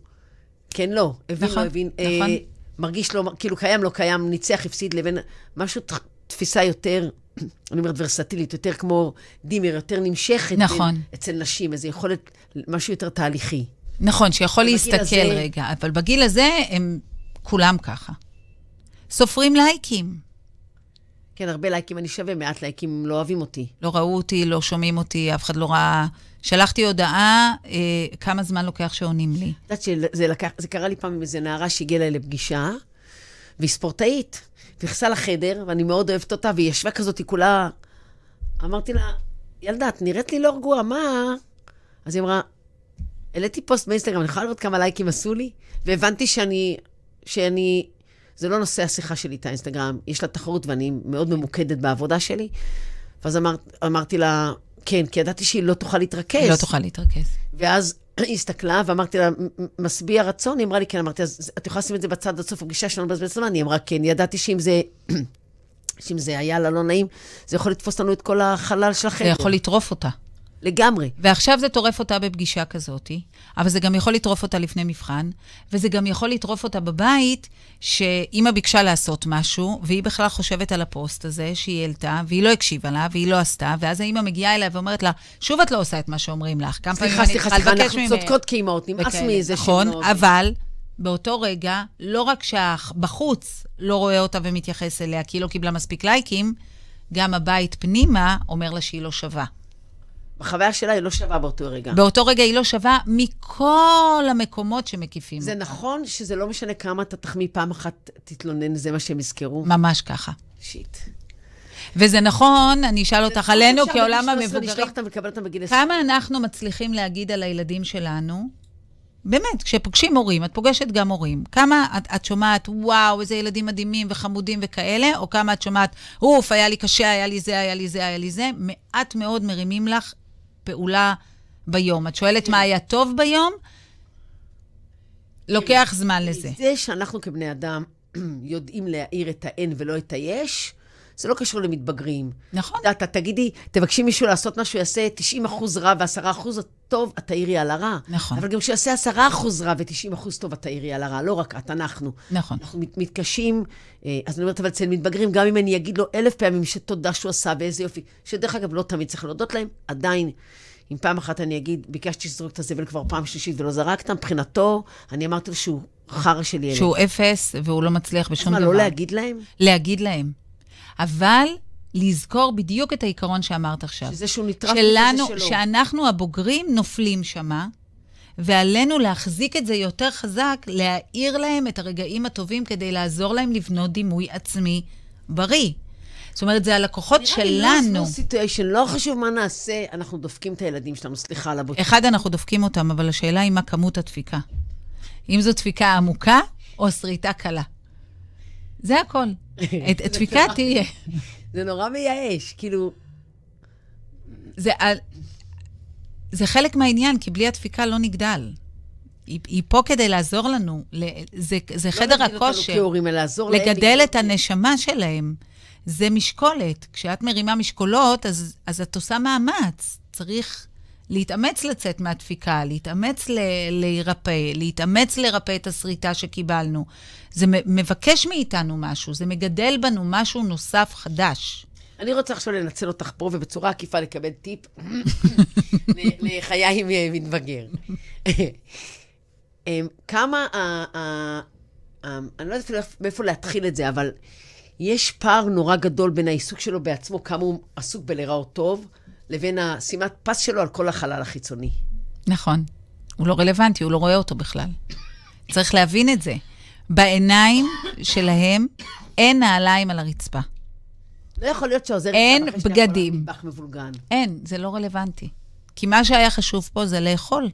כן, לא. הבין, נכון, לא הבין. נכון. אה, מרגיש לא, כאילו קיים, לא קיים, ניצח, הפסיד, לבין משהו, תפיסה יותר, אני אומרת ורסטילית, יותר כמו דימר, יותר נמשכת. נכון. בין- אצל נשים, איזה יכולת, משהו יותר תהליכי. נכון, שיכול להסתכל הזה- רגע, אבל בגיל הזה הם כולם ככה. סופרים לייקים. כן, הרבה לייקים אני שווה, מעט לייקים לא אוהבים אותי. לא ראו אותי, לא שומעים אותי, אף אחד לא ראה. שלחתי הודעה, אה, כמה זמן לוקח שעונים לי. את יודעת שזה לקח, זה קרה לי פעם עם איזה נערה שהגיעה אליי לפגישה, והיא ספורטאית. נכנסה לחדר, ואני מאוד אוהבת אותה, והיא ישבה כזאת, היא כולה... אמרתי לה, ילדה, את נראית לי לא רגועה, מה? אז היא אמרה, העליתי פוסט באינסטגרם, אני יכולה לראות כמה לייקים עשו לי? והבנתי שאני, שאני, זה לא נושא השיחה שלי, את האינסטגרם, יש לה תחרות ואני מאוד ממוקדת בעבודה שלי. ואז אמר, אמרתי לה, כן, כי ידעתי שהיא לא תוכל להתרכז. היא לא תוכל להתרכז. ואז היא [clears throat] הסתכלה, ואמרתי לה, "מ- מ- משביע רצון? היא אמרה לי, כן. אמרתי, אז את יכולה לשים את זה בצד עד סוף הפגישה שלנו לבזבז זמן? היא אמרה, כן. ידעתי שאם זה... [clears throat] שאם זה היה לה לא נעים, זה יכול לתפוס לנו את כל החלל של זה. יכול לטרוף אותה. לגמרי. ועכשיו זה טורף אותה בפגישה כזאת, אבל זה גם יכול לטרוף אותה לפני מבחן, וזה גם יכול לטרוף אותה בבית, שאימא ביקשה לעשות משהו, והיא בכלל חושבת על הפוסט הזה שהיא העלתה, והיא לא הקשיבה לה, והיא לא עשתה, ואז האימא מגיעה אליה ואומרת לה, שוב את לא עושה את מה שאומרים לך. כמה פעמים סליחה, סליחה, סליחה, אנחנו ממך?" צודקות כאימהות, נמאס וכאלה. מזה נכון, לא- אבל באותו רגע, לא רק שהבחוץ לא רואה אותה ומתייחס אליה כי היא לא קיבלה מספיק לייקים, גם הבית פנימה אומר לה שהיא לא שווה. בחוויה שלה היא לא שווה באותו רגע. באותו רגע היא לא שווה מכל המקומות שמקיפים זה אותה. נכון שזה לא משנה כמה אתה תחמיא פעם אחת, תתלונן, זה מה שהם יזכרו? ממש ככה. שיט. וזה נכון, אני אשאל אותך עלינו כעולם אפשר בגיל 13 המבוגרים. לשלוח אותם ולקבל אותם בגיל 20. כמה אנחנו מצליחים להגיד על הילדים שלנו, באמת, כשפוגשים הורים, את פוגשת גם הורים, כמה את, את שומעת, וואו, איזה ילדים מדהימים וחמודים וכאלה, או כמה את שומעת, אוף, היה לי קשה, היה לי זה, היה לי זה, היה לי זה, מעט מאוד מרימים לך פעולה ביום. את שואלת מה היה טוב ביום? לוקח זמן לזה. זה שאנחנו כבני אדם [clears throat] יודעים להאיר את האין ולא את היש, זה לא קשור למתבגרים. נכון. את יודעת, את תגידי, תבקשי מישהו לעשות משהו, יעשה 90 אחוז רע ו-10 אחוז טוב, את תעירי על הרע. נכון. אבל גם כשיעשה 10 אחוז רע ו-90 אחוז טוב, את תעירי על הרע. לא רק את, אנחנו. נכון. אנחנו מת, מתקשים, אה, אז אני אומרת, אבל אצל מתבגרים, גם אם אני אגיד לו אלף פעמים שתודה שהוא עשה ואיזה יופי, שדרך אגב, לא תמיד צריך להודות להם, עדיין, אם פעם אחת אני אגיד, ביקשתי שתזרוק את הזבל כבר פעם שלישית ולא זרקת, מבחינתו, אני אמרתי לו שהוא חרא של ילד. שהוא אפס והוא לא מצליח אז בשום מה, דבר. לא להגיד להם? להגיד להם. אבל לזכור בדיוק את העיקרון שאמרת עכשיו. שזה שהוא נטרף שלנו, וזה שלו. שאנחנו הבוגרים נופלים שמה, ועלינו להחזיק את זה יותר חזק, להאיר להם את הרגעים הטובים כדי לעזור להם לבנות דימוי עצמי בריא. זאת אומרת, זה הלקוחות שלנו. נראה לי סיטואשן, לא חשוב מה נעשה, אנחנו דופקים את הילדים שלנו, סליחה על הבוטות. אחד, אנחנו דופקים אותם, אבל השאלה היא מה כמות הדפיקה. אם זו דפיקה עמוקה או שריטה קלה. זה הכל. [laughs] את- הדפיקה [laughs] תהיה. זה נורא מייאש, כאילו, זה, חלק מהעניין, כי בלי הדפיקה לא נגדל. היא, היא פה כדי לעזור לנו. זה, זה חדר לא אותנו הכושר. כהורים, אלא לעזור להם. לגדל. את הנשמה שלהם. זה משקולת. כשאת מרימה משקולות, אז, אז את עושה מאמץ. צריך להתאמץ לצאת מהדפיקה, להתאמץ ל- להירפא, להתאמץ לרפא את השריטה שקיבלנו. זה מבקש מאיתנו משהו, זה מגדל בנו משהו נוסף חדש. אני רוצה עכשיו לנצל אותך פה, ובצורה עקיפה לקבל טיפ [laughs] לחיי עם מתבגר. [laughs] אמ, כמה, ה- אני לא יודעת מאיפה להתחיל את זה, אבל יש פער נורא גדול בין העיסוק שלו בעצמו, כמה הוא עסוק בלראות טוב, לבין השימת פס שלו על כל החלל החיצוני. נכון. הוא לא רלוונטי, הוא לא רואה אותו בכלל. צריך להבין את זה. בעיניים שלהם אין נעליים על הרצפה. לא יכול להיות שעוזר... אין אחרי שנייה בגדים. אין, זה לא רלוונטי. כי מה שהיה חשוב פה זה לאכול.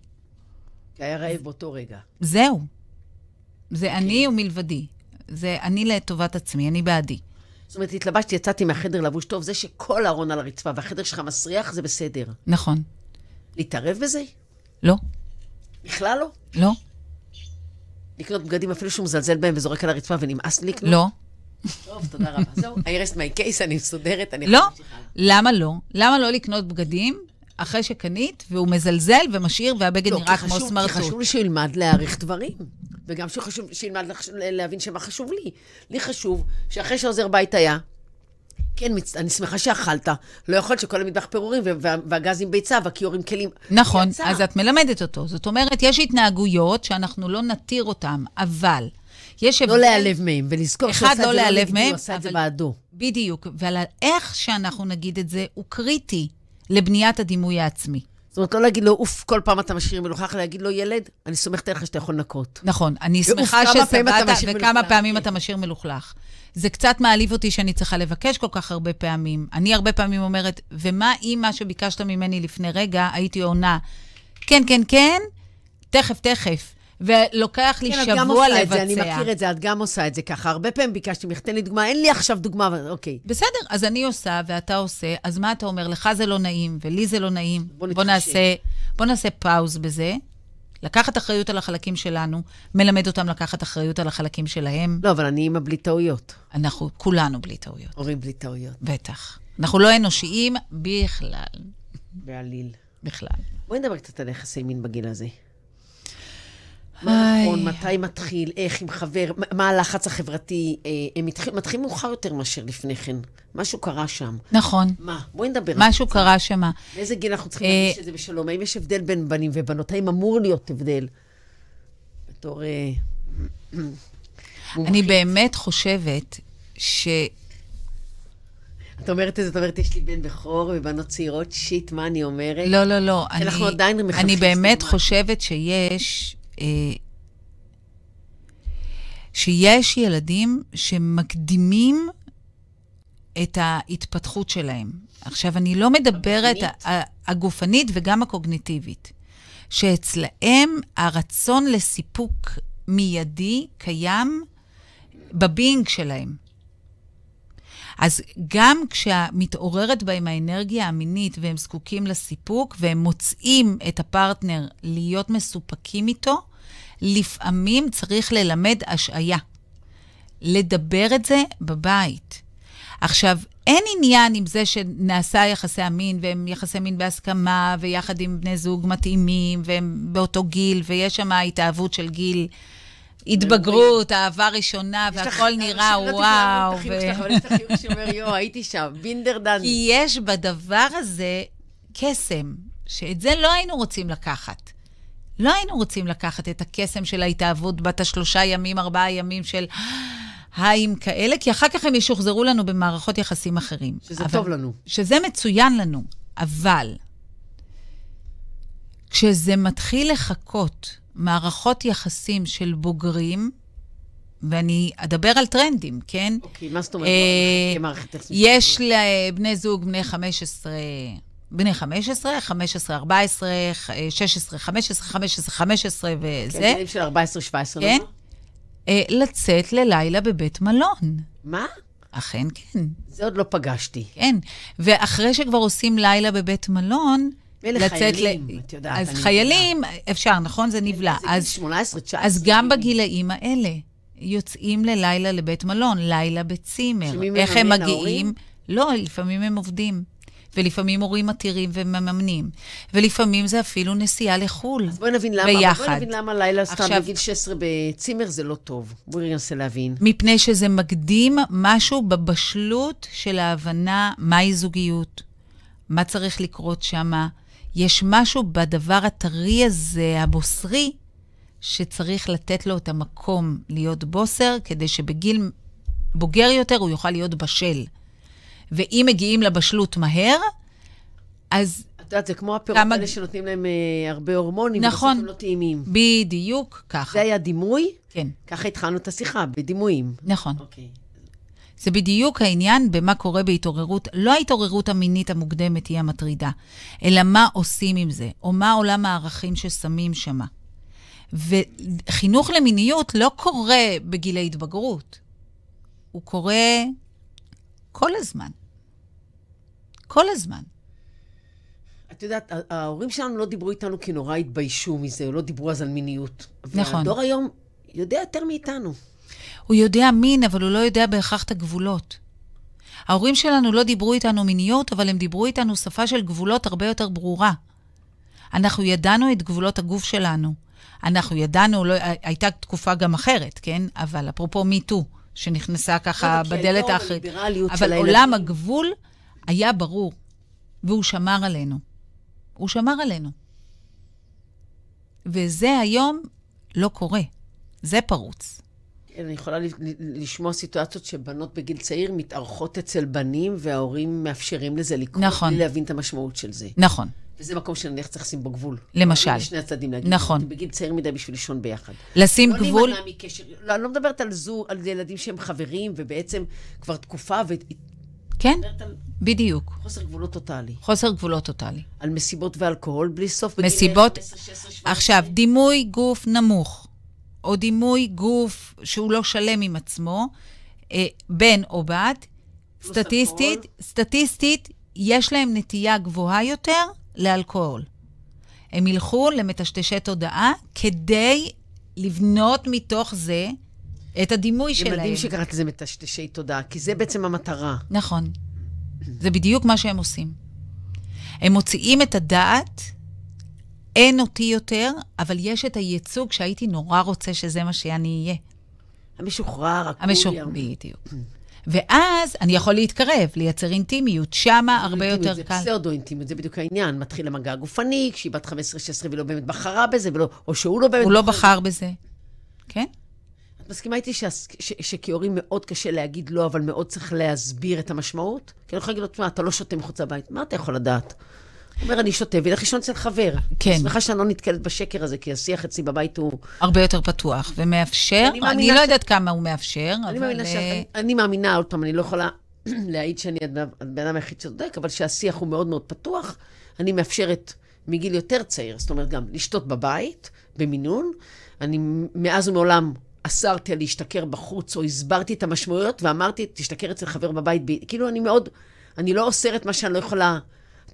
כי היה רעב באותו רגע. זהו. זה אני ומלבדי. זה אני לטובת עצמי, אני בעדי. זאת אומרת, התלבשתי, יצאתי מהחדר לבוש טוב, זה שכל הארון על הרצפה והחדר שלך מסריח, זה בסדר. נכון. להתערב בזה? לא, בכלל לא. לא, לקנות בגדים אפילו שהוא מזלזל בהם וזורק על הרצפה ונמאס לי לקנות? לא. טוב, תודה רבה. זהו, I rest my case, אני מסודרת, אני לא. למה לא? למה לא לקנות בגדים אחרי שקנית, והוא מזלזל ומשאיר, והבגד לא, נראה כי כמו חשוב- כי סמרטוט? חשוב לי שהוא ילמד להעריך דברים. וגם שחשוב, שילמד לח- להבין שמה חשוב לי. לי חשוב שאחרי שעוזר בית היה, כן, מצ... אני שמחה שאכלת. לא יכול להיות שכל המטבח פירורים וה- וה- והגז עם ביצה והכיור עם כלים. נכון, יצא. אז את מלמדת אותו. זאת אומרת, יש התנהגויות שאנחנו לא נתיר אותן, אבל יש. לא להיעלב מהם, ולזכור שהוא עשה לא את זה לא מהם, הוא עשה את זה בעדו. בדיוק, ועל איך שאנחנו נגיד את זה, הוא קריטי לבניית הדימוי העצמי. זאת אומרת, לא להגיד לו, אוף, כל פעם אתה משאיר מלוכלך, להגיד לו, ילד, אני סומכת עליך שאתה יכול לנקות. נכון, אני שמחה שסבלת, וכמה פעמים. אתה משאיר מלוכלך. זה קצת מעליב אותי שאני צריכה לבקש כל כך הרבה פעמים. אני הרבה פעמים אומרת, ומה אם מה שביקשת ממני לפני רגע, הייתי עונה, כן, כן, כן, תכף, תכף. ולוקח לי כן, שבוע עושה את זה, לבצע. אני מכיר את זה, את גם עושה את זה ככה. הרבה פעמים ביקשתי ממך, תן לי דוגמה, אין לי עכשיו דוגמה, אבל אוקיי. בסדר, אז אני עושה ואתה עושה, אז מה אתה אומר? לך זה לא נעים ולי זה לא נעים. בוא בוא. נעשה, בוא נעשה פאוז בזה. לקחת אחריות על החלקים שלנו, מלמד אותם לקחת אחריות על החלקים שלהם. לא, אבל אני אימא בלי טעויות. אנחנו כולנו בלי טעויות, הורים בלי טעויות, בטח. אנחנו לא אנושיים בכלל, בעליל. בכלל. בואי נדבר קצת על יחסי מין בגיל הזה. מה נכון, מתי מתחיל, איך, עם חבר, מה- הלחץ החברתי. אה, הם מתחיל- מתחילים מאוחר יותר מאשר לפני כן. משהו קרה שם. נכון, מה? בואי נדבר. על משהו זה. קרה שמה. באיזה גיל אנחנו צריכים אה, להרגיש את זה בשלום? האם יש הבדל בין בנים ובנות? האם אמור להיות הבדל? בתור... אה, אני באמת חושבת ש... את אומרת את זה, את אומרת, יש לי בן בכור ובנות צעירות, שיט, מה אני אומרת? לא, לא, לא. אני, אנחנו עדיין מחנכים אני באמת. חושבת שיש... אה, שיש ילדים שמקדימים את ההתפתחות שלהם. עכשיו, אני לא מדברת... הגופנית. הגופנית וגם הקוגניטיבית. שאצלהם הרצון לסיפוק מיידי קיים בבינג שלהם. אז גם כשמתעוררת בהם האנרגיה המינית והם זקוקים לסיפוק והם מוצאים את הפרטנר להיות מסופקים איתו, לפעמים צריך ללמד השעיה. לדבר את זה בבית. עכשיו, אין עניין עם זה שנעשה יחסי המין, והם יחסי מין בהסכמה, ויחד עם בני זוג מתאימים, והם באותו גיל, ויש שם התאהבות של גיל התבגרות, אהבה ראשונה, והכל נראה וואו. את אבל יש לך חיוך שאומר, יואו, הייתי שם, בינדר דן. כי יש בדבר הזה קסם, שאת זה לא היינו רוצים לקחת. לא היינו רוצים לקחת את הקסם של ההתאהבות בת השלושה ימים, ארבעה ימים של היים כאלה, כי אחר כך הם ישוחזרו לנו במערכות יחסים אחרים. שזה אבל- טוב לנו. שזה מצוין לנו, אבל כשזה מתחיל לחכות מערכות יחסים של בוגרים, ואני אדבר על טרנדים, כן? אוקיי, מה זאת אומרת? אה, יש לבני זוג בני 15, בני 15, 15, 14, 16, 15, 15, 15 כן, וזה, גילים של 14-17, כן? לא? אה, לצאת ללילה בבית מלון. מה? אכן כן, זה עוד לא פגשתי. כן. ואחרי שכבר עושים לילה בבית מלון, מילא לצאת חיילים, ל... את יודעת, אז חיילים, אפשר, נכון? זה נבלע. אז, 18, 19. אז גם בגילאים האלה יוצאים ללילה לבית מלון, לילה בצימר. איך הם מגיעים? ההורים? לא, לפעמים הם עובדים. ולפעמים הורים מתירים ומממנים. ולפעמים זה אפילו נסיעה לחו"ל. אז בואי נבין למה, ביחד. בואי נבין למה לילה סתם עכשיו- בגיל 16 בצימר זה לא טוב. בואי ננסה להבין. מפני שזה מקדים משהו בבשלות של ההבנה מהי זוגיות, מה צריך לקרות שמה. יש משהו בדבר הטרי הזה, הבוסרי, שצריך לתת לו את המקום להיות בוסר, כדי שבגיל בוגר יותר הוא יוכל להיות בשל. ואם מגיעים לבשלות מהר, אז את יודעת, זה כמו הפירות כמה- האלה שנותנים להם אה, הרבה הורמונים, נכון. ובסוף הם לא טעימים. בדיוק ככה. זה היה דימוי? כן, ככה התחלנו את השיחה, בדימויים. נכון. אוקיי. זה בדיוק העניין במה קורה בהתעוררות, לא ההתעוררות המינית המוקדמת היא המטרידה, אלא מה עושים עם זה, או מה עולם הערכים ששמים שמה. וחינוך למיניות לא קורה בגילי התבגרות, הוא קורה כל הזמן. כל הזמן. את יודעת, ההורים שלנו לא דיברו איתנו כי נורא התביישו מזה, לא דיברו אז על מיניות. נכון. והדור היום יודע יותר מאיתנו. הוא יודע מין, אבל הוא לא יודע בהכרח את הגבולות. ההורים שלנו לא דיברו איתנו מיניות, אבל הם דיברו איתנו שפה של גבולות הרבה יותר ברורה. אנחנו ידענו את גבולות הגוף שלנו. אנחנו ידענו, לא, הייתה תקופה גם אחרת, כן? אבל אפרופו מיטו, שנכנסה ככה לא, כי בדלת היום האחרת. אבל עולם הגבול היה ברור, והוא שמר עלינו. הוא שמר עלינו. וזה היום לא קורה. זה פרוץ. אני יכולה לשמוע סיטואציות שבנות בגיל צעיר מתארחות אצל בנים, וההורים מאפשרים לזה לקרות, נכון. בלי להבין את המשמעות של זה. נכון. וזה מקום שנניח צריך לשים בו גבול. למשל. לשני הצדדים להגיד. נכון. אתם בגיל צעיר מדי בשביל לישון ביחד. לשים לא גבול, להימנע מקשר, לא, אני לא מדברת על זו, על ילדים שהם חברים, ובעצם כבר תקופה, ואני כן, בדיוק. חוסר גבולות טוטאלי. חוסר גבולות טוטאלי. על מסיבות ואלכוהול בלי סוף. מסיבות- 15, 16, 17. עכשיו, דימוי גוף נמוך, או דימוי גוף שהוא לא שלם עם עצמו, אה, בן או בת, סטטיסטית. סטטיסטית, יש להם נטייה גבוהה יותר לאלכוהול. הם ילכו למטשטשי תודעה כדי לבנות מתוך זה את הדימוי זה שלהם. מדהים שקראת לזה מטשטשי תודעה, כי זה בעצם המטרה. נכון. זה בדיוק מה שהם עושים. הם מוציאים את הדעת, אין אותי יותר, אבל יש את הייצוג שהייתי נורא רוצה שזה מה שאני אהיה. המשוחרר, הקולי. המשור... בדיוק. ואז אני יכול להתקרב, לייצר אינטימיות, שמה הרבה יותר זה קל. פסאודו-אינטימיות, זה בדיוק העניין. מתחיל המגע הגופני, כשהיא בת 15-16 ולא באמת בחרה בזה, ולא, או שהוא לא באמת... הוא לא בחר בזה. כן? את מסכימה איתי שכהורים מאוד קשה להגיד לא, אבל מאוד צריך להסביר את המשמעות? כי אני יכולה להגיד לו, תשמע, אתה לא שותה מחוץ לבית, מה אתה יכול לדעת? אומר, אני שותה, וילך לישון אצל חבר. כן. אני שמחה שאני לא נתקלת בשקר הזה, כי השיח אצלי בבית הוא... הרבה יותר פתוח ומאפשר. אני אני, לא ש- יודעת כמה הוא מאפשר, אני אבל... מאמינה, אה, שאני, אני מאמינה, עוד פעם, אני לא יכולה [clears throat] להעיד שאני הבן אדם היחיד שצודק, אבל שהשיח הוא מאוד מאוד פתוח. אני מאפשרת מגיל יותר צעיר, זאת אומרת, גם לשתות בבית, במינון. אני מאז ומעולם אסרתי על להשתכר בחוץ, או הסברתי את המשמעויות, ואמרתי, תשתכר אצל חבר בבית. כאילו, אני מאוד, אני לא אוסרת מה שאני לא יכולה...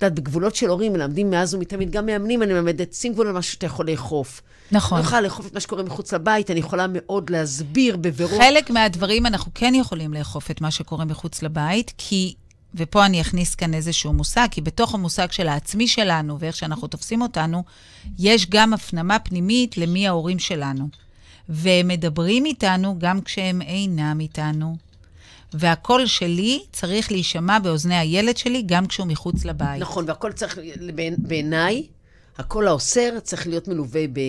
את יודעת, בגבולות של הורים מלמדים מאז ומתמיד, גם מאמנים, אני מלמדת, שים גבול על משהו שאתה יכול לאכוף. נכון. אני יכולה לאכוף את מה שקורה מחוץ לבית, אני יכולה מאוד להסביר בבירור. חלק מהדברים אנחנו כן יכולים לאכוף את מה שקורה מחוץ לבית, כי, ופה אני אכניס כאן איזשהו מושג, כי בתוך המושג של העצמי שלנו ואיך שאנחנו תופסים אותנו, יש גם הפנמה פנימית למי ההורים שלנו. והם מדברים איתנו גם כשהם אינם איתנו. והקול שלי צריך להישמע באוזני הילד שלי גם כשהוא מחוץ לבית. נכון, והכל צריך, בעיני- בעיניי, הקול האוסר צריך להיות מלווה ב,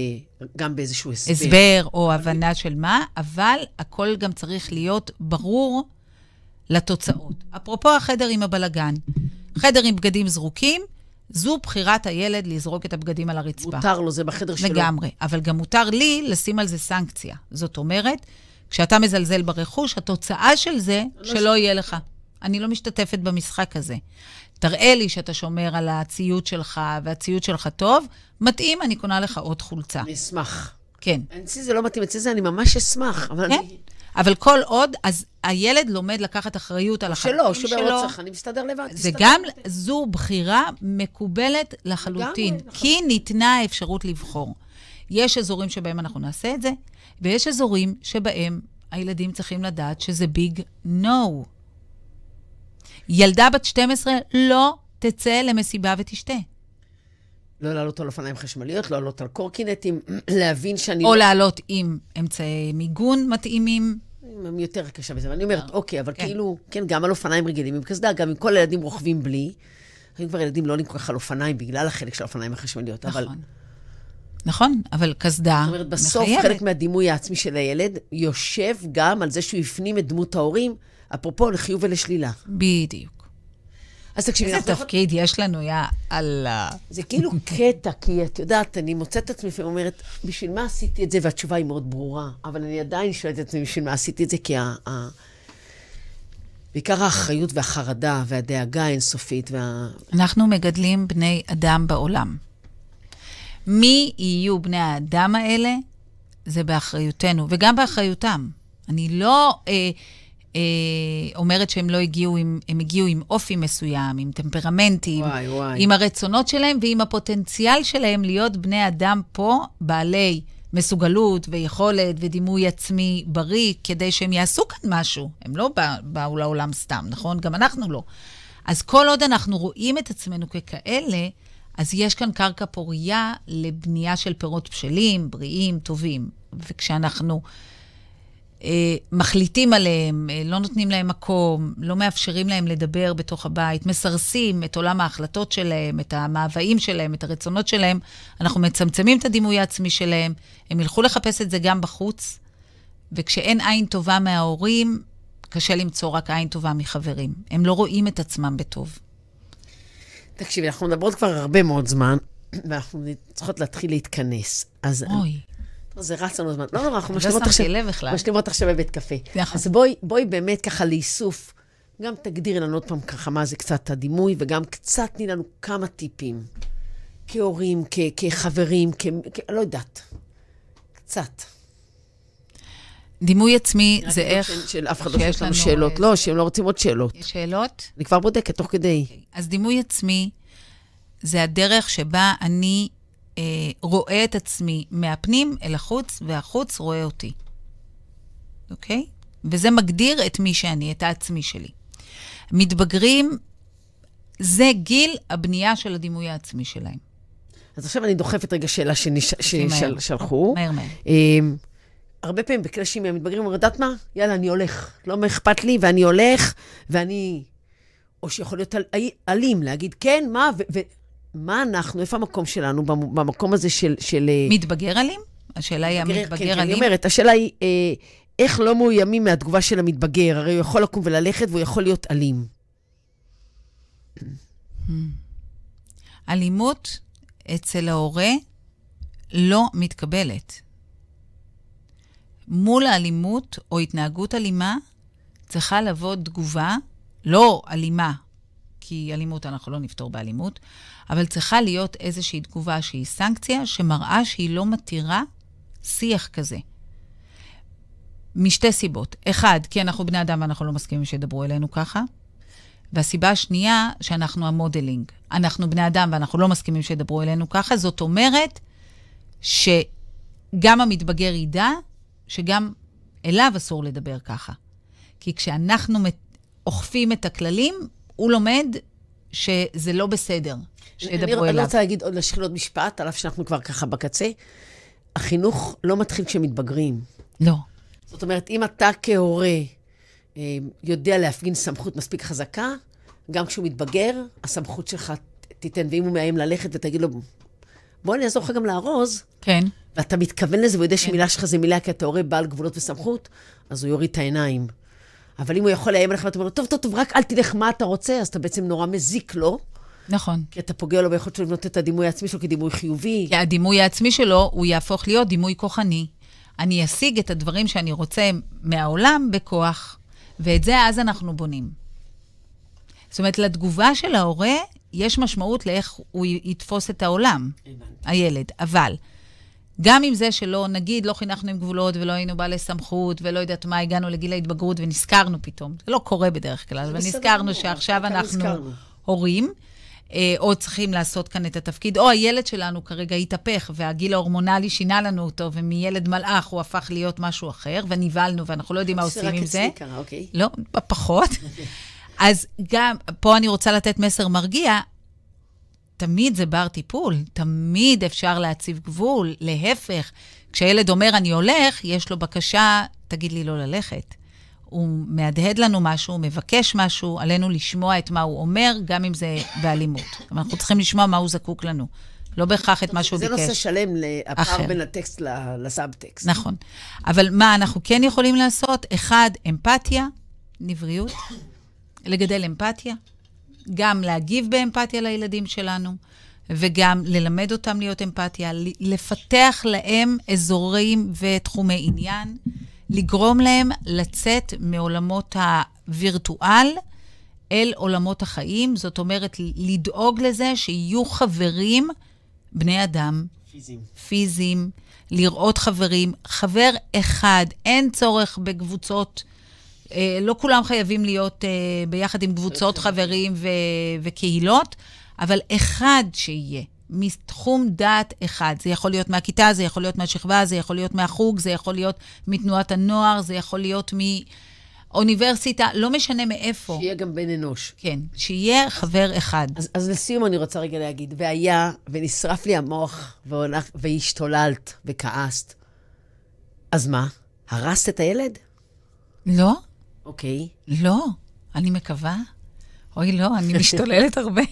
גם באיזשהו הסבר. הסבר או הבנה של מה, אבל הכל גם צריך להיות ברור לתוצאות. אפרופו החדר עם הבלגן, חדר עם בגדים זרוקים, זו בחירת הילד לזרוק את הבגדים על הרצפה. מותר לו, זה בחדר שלו. לגמרי. אבל גם מותר לי לשים על זה סנקציה. זאת אומרת, כשאתה מזלזל ברכוש, התוצאה של זה, שלא יהיה לך. אני לא משתתפת במשחק הזה. תראה לי שאתה שומר על הציוד שלך, והציוד שלך טוב, מתאים, אני קונה לך עוד חולצה. אני אשמח. כן. אצלי זה לא מתאים, אצלי זה אני ממש אשמח. אבל כן? אני... אבל כל עוד, אז הילד לומד לקחת אחריות על החיים שלא, שלו. שהוא לא צריך, אני מסתדר לבד. זה גם, לבד. זו בחירה מקובלת לחלוטין, כי ניתנה האפשרות לבחור. יש אזורים שבהם אנחנו נעשה את זה, ויש אזורים שבהם הילדים צריכים לדעת שזה ביג נו. ילדה בת 12 לא תצא למסיבה ותשתה. לא לעלות על אופניים חשמליות, לא לעלות על קורקינטים, [clears throat] להבין שאני... או לא... לעלות עם אמצעי מיגון מתאימים. אני יותר קשה בזה, אבל אני אומרת, אוקיי, אבל כן. כאילו, כן, גם על אופניים רגילים עם קסדה, גם אם כל הילדים רוכבים בלי. היום כבר ילדים לא עולים כל כך על אופניים בגלל החלק של האופניים החשמליות, אבל... נכון. אבל קסדה זאת אומרת, בסוף מחייבת. חלק מהדימוי העצמי של הילד יושב גם על זה שהוא הפנים את דמות ההורים, אפרופו לחיוב ולשלילה. בדיוק. אז תקשיבי, איזה אנחנו לא תפקיד יש לנו, יא אללה. זה כאילו קטע, כי את יודעת, אני מוצאת את עצמי לפעמים אומרת, בשביל מה עשיתי את זה? והתשובה היא מאוד ברורה, אבל אני עדיין שואלת את עצמי בשביל מה עשיתי את זה, כי ה... ה... בעיקר האחריות והחרדה והדאגה האינסופית וה... אנחנו מגדלים בני אדם בעולם. מי יהיו בני האדם האלה, זה באחריותנו, וגם באחריותם. אני לא אה, אה, אומרת שהם לא הגיעו עם, הם הגיעו עם אופי מסוים, עם טמפרמנטים, וואי, וואי. עם הרצונות שלהם ועם הפוטנציאל שלהם להיות בני אדם פה, בעלי מסוגלות ויכולת ודימוי עצמי בריא, כדי שהם יעשו כאן משהו. הם לא בא- באו לעולם סתם, נכון? גם אנחנו לא. אז כל עוד אנחנו רואים את עצמנו ככאלה, אז יש כאן קרקע פורייה לבנייה של פירות בשלים, בריאים, טובים. וכשאנחנו אה, מחליטים עליהם, אה, לא נותנים להם מקום, לא מאפשרים להם לדבר בתוך הבית, מסרסים את עולם ההחלטות שלהם, את המאוויים שלהם, את הרצונות שלהם, אנחנו מצמצמים את הדימוי העצמי שלהם, הם ילכו לחפש את זה גם בחוץ, וכשאין עין טובה מההורים, קשה למצוא רק עין טובה מחברים. הם לא רואים את עצמם בטוב. תקשיבי, אנחנו מדברות כבר הרבה מאוד זמן, ואנחנו צריכות להתחיל להתכנס. אז... אוי. זה רץ לנו זמן. לא נורא, אנחנו לא משלימות שמתי עכשיו, לב בכלל. משלימות עכשיו בבית קפה. נכון. אז בואי, בואי באמת ככה לאיסוף, גם תגדירי לנו עוד פעם ככה מה זה קצת הדימוי, וגם קצת תני לנו כמה טיפים. כהורים, כ- כחברים, כ... כ... לא יודעת. קצת. דימוי עצמי זה לא איך... של- של אף אחד לא שיש לנו שאלות. אה, לא, שהם לא רוצים עוד שאלות. יש שאלות? אני כבר בודקת תוך כדי. אז דימוי עצמי זה הדרך שבה אני אה, רואה את עצמי מהפנים אל החוץ, והחוץ רואה אותי. אוקיי? וזה מגדיר את מי שאני, את העצמי שלי. מתבגרים, זה גיל הבנייה של הדימוי העצמי שלהם. אז עכשיו אני דוחפת רגע שאלה שנש- מהר. ששלחו. מהר מהר. אמ, הרבה פעמים בקלאשים מהמתבגרים אומרים, יודעת מה? יאללה, אני הולך. לא אכפת לי, ואני הולך, ואני... או שיכול להיות אל- אלים, להגיד, כן, מה, ו... ו... מה אנחנו, איפה המקום שלנו במ- במקום הזה של... של אה, מתבגר אלים? השאלה היא, מתבגר- המתבגר כן, כן, אני אלים? אומרת, השאלה היא, אה, איך לא מאוימים מהתגובה של המתבגר? הרי הוא יכול לקום וללכת והוא יכול להיות אלים. אלימות אצל ההורה לא מתקבלת. מול האלימות או התנהגות אלימה צריכה לבוא תגובה, לא אלימה, כי אלימות אנחנו לא נפתור באלימות, אבל צריכה להיות איזושהי תגובה שהיא סנקציה שמראה שהיא לא מתירה שיח כזה. משתי סיבות. אחד, כי אנחנו בני אדם ואנחנו לא מסכימים שידברו אלינו ככה. והסיבה השנייה, שאנחנו המודלינג. אנחנו בני אדם ואנחנו לא מסכימים שידברו אלינו ככה, זאת אומרת שגם המתבגר ידע שגם אליו אסור לדבר ככה. כי כשאנחנו אוכפים את הכללים, הוא לומד שזה לא בסדר אני, שידברו אני אליו. רוצה להגיד עוד, להשחיל עוד משפט, על אף שאנחנו כבר ככה בקצה. החינוך לא מתחיל כשמתבגרים. לא. זאת אומרת, אם אתה כהורה אה, יודע להפגין סמכות מספיק חזקה, גם כשהוא מתבגר, הסמכות שלך תיתן. ואם הוא מאיים ללכת ותגיד לו, בוא אני אעזור לך גם לארוז, כן. ואתה מתכוון לזה והוא יודע שמילה שלך זה מילה כי אתה הורה בעל גבולות וסמכות, אז הוא יוריד את העיניים. אבל אם הוא יכול לאיים עליך ואתה אומר לו, טוב, טוב, טוב, רק אל תלך מה אתה רוצה, אז אתה בעצם נורא מזיק לו, נכון. כי אתה פוגע לו ביכולת שלו לבנות את הדימוי העצמי שלו כדימוי חיובי. כי הדימוי העצמי שלו, הוא יהפוך להיות דימוי כוחני. אני אשיג את הדברים שאני רוצה מהעולם בכוח, ואת זה אז אנחנו בונים. זאת אומרת, לתגובה של ההורה יש משמעות לאיך הוא יתפוס את העולם, הילד. אבל גם עם זה שלא, נגיד, לא חינכנו עם גבולות ולא היינו בעלי סמכות ולא יודעת מה, הגענו לגיל ההתבגרות ונזכרנו פתאום. זה לא קורה בדרך כלל, אבל נזכרנו שעכשיו אנחנו נזכרנו. הורים, אה, או צריכים לעשות כאן את התפקיד, או הילד שלנו כרגע התהפך, והגיל ההורמונלי שינה לנו אותו, ומילד מלאך הוא הפך להיות משהו אחר, ונבהלנו, ואנחנו לא יודעים מה עושים עם זה. רק אצלי קרה, אוקיי? לא, פחות. [laughs] אז גם, פה אני רוצה לתת מסר מרגיע, תמיד זה בר טיפול, תמיד אפשר להציב גבול. להפך, כשילד אומר אני הולך, יש לו בקשה, תגיד לי לא ללכת. הוא מהדהד לנו משהו, הוא מבקש משהו, עלינו לשמוע את מה הוא אומר, גם אם זה באלימות. אנחנו צריכים לשמוע מה הוא זקוק לנו, לא בהכרח את מה שהוא זה ביקש. נושא שלם. הפער בין הטקסט לסאבטקסט. נכון. אבל מה אנחנו כן יכולים לעשות? אחד, אמפתיה, נבריות, לגדל אמפתיה, גם להגיב באמפתיה לילדים שלנו, וגם ללמד אותם להיות אמפתיה, לפתח להם אזורים ותחומי עניין, לגרום להם לצאת מעולמות הווירטואל אל עולמות החיים, זאת אומרת, לדאוג לזה שיהיו חברים, בני אדם, פיזיים. פיזיים, לראות חברים. חבר אחד, אין צורך בקבוצות, לא כולם חייבים להיות אה, ביחד עם קבוצות חברים ו- וקהילות, אבל אחד שיהיה, מתחום דעת אחד. זה יכול להיות מהכיתה, זה יכול להיות מהשכבה, זה יכול להיות מהחוג, זה יכול להיות מתנועת הנוער, זה יכול להיות אוניברסיטה, לא משנה מאיפה. שיהיה גם בן אנוש. כן, שיהיה חבר אחד. אז, אז לסיום אני רוצה רגע להגיד, והיה, ונשרף לי המוח, והולך, והשתוללת, וכעסת. אז מה? הרסת את הילד? לא, אוקיי. לא, אני מקווה. אוי, לא, אני משתוללת הרבה.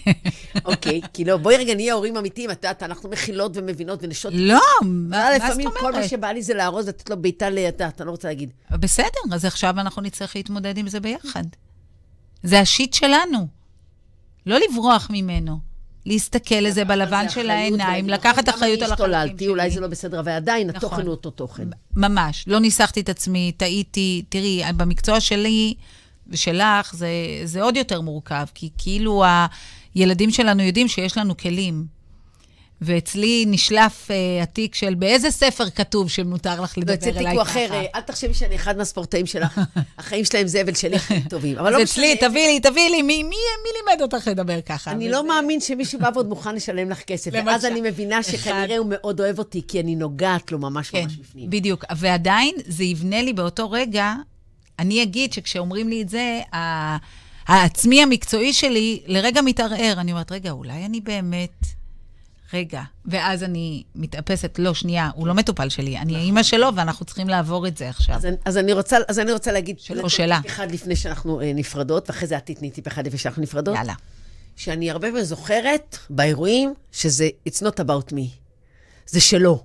אוקיי, כי לא, בואי רגע נהיה הורים אמיתיים, את יודעת, אנחנו מכילות ומבינות ונשות... לא, מה מה זאת לפעמים כל מה אומרת? שבא לי זה לארוז, לתת לו בעיטה לידה, אתה לא רוצה להגיד. בסדר, אז עכשיו אנחנו נצטרך להתמודד עם זה ביחד. זה השיט שלנו. לא לברוח ממנו. להסתכל לזה בלבן של העיניים, לקחת אחריות על החלקים השתוללתי, אולי שלי. זה לא בסדר, אבל עדיין נכון. התוכן הוא אותו תוכן. ממש. לא ניסחתי את עצמי, טעיתי. תראי, במקצוע שלי ושלך זה עוד יותר מורכב, כי כאילו הילדים שלנו יודעים שיש לנו כלים. ואצלי נשלף uh, התיק של באיזה ספר כתוב שמותר לך לדבר אליי תיק ככה. הוא אחר, אה, אל תחשבי שאני אחד מהספורטאים שלך. [laughs] החיים שלהם זבל שלי חיים טובים. אבל לא אצלי, משנה. תביאי לי, תביאי לי, מי, מי, מי לימד אותך לדבר ככה? אני וזה- לא מאמין שמישהו בא ועוד מוכן לשלם לך כסף. ואז אני מבינה שכנראה. הוא מאוד אוהב אותי, כי אני נוגעת לו ממש כן, ממש בפנים. בדיוק. ועדיין, זה יבנה לי באותו רגע, אני אגיד שכשאומרים לי את זה, העצמי המקצועי שלי לרגע מתערער. אני אומרת, רגע, אולי אני באמת... רגע. ואז אני מתאפסת, לא, שנייה, הוא לא מטופל שלי, אני האימא שלו, ואנחנו צריכים לעבור את זה עכשיו. אז אז אני רוצה, אז אני רוצה להגיד... שלו, לתת שלה. טיפ אחד לפני שאנחנו אה, נפרדות, ואחרי זה את תתני טיפ אחד לפני שאנחנו נפרדות. יאללה. שאני הרבה פעמים זוכרת באירועים שזה It's not about me, זה שלו.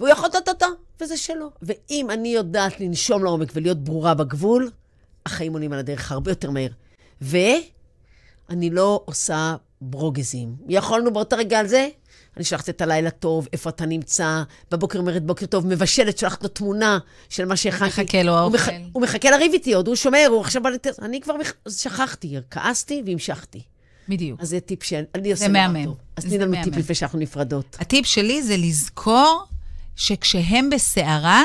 והוא יכול טו-טו-טו, וזה שלו. ואם אני יודעת לנשום לעומק ולהיות ברורה בגבול, החיים עולים על הדרך הרבה יותר מהר. ואני לא עושה ברוגזים. יכולנו באותו רגע על זה, אני שולחת את הלילה טוב, איפה אתה נמצא, בבוקר אומרת בוקר טוב, מבשלת, שולחת לו תמונה של מה שהכנתי. מחכה לו הוא האוכל. מח- הוא מחכה לריב איתי עוד, הוא שומר, הוא עכשיו בא לתת... אני כבר מח- שכחתי, כעסתי והמשכתי. בדיוק. אז זה טיפ שאני עושה מהמם. טוב. אז תני לנו. טיפ לפני שאנחנו נפרדות. הטיפ שלי זה לזכור שכשהם בסערה,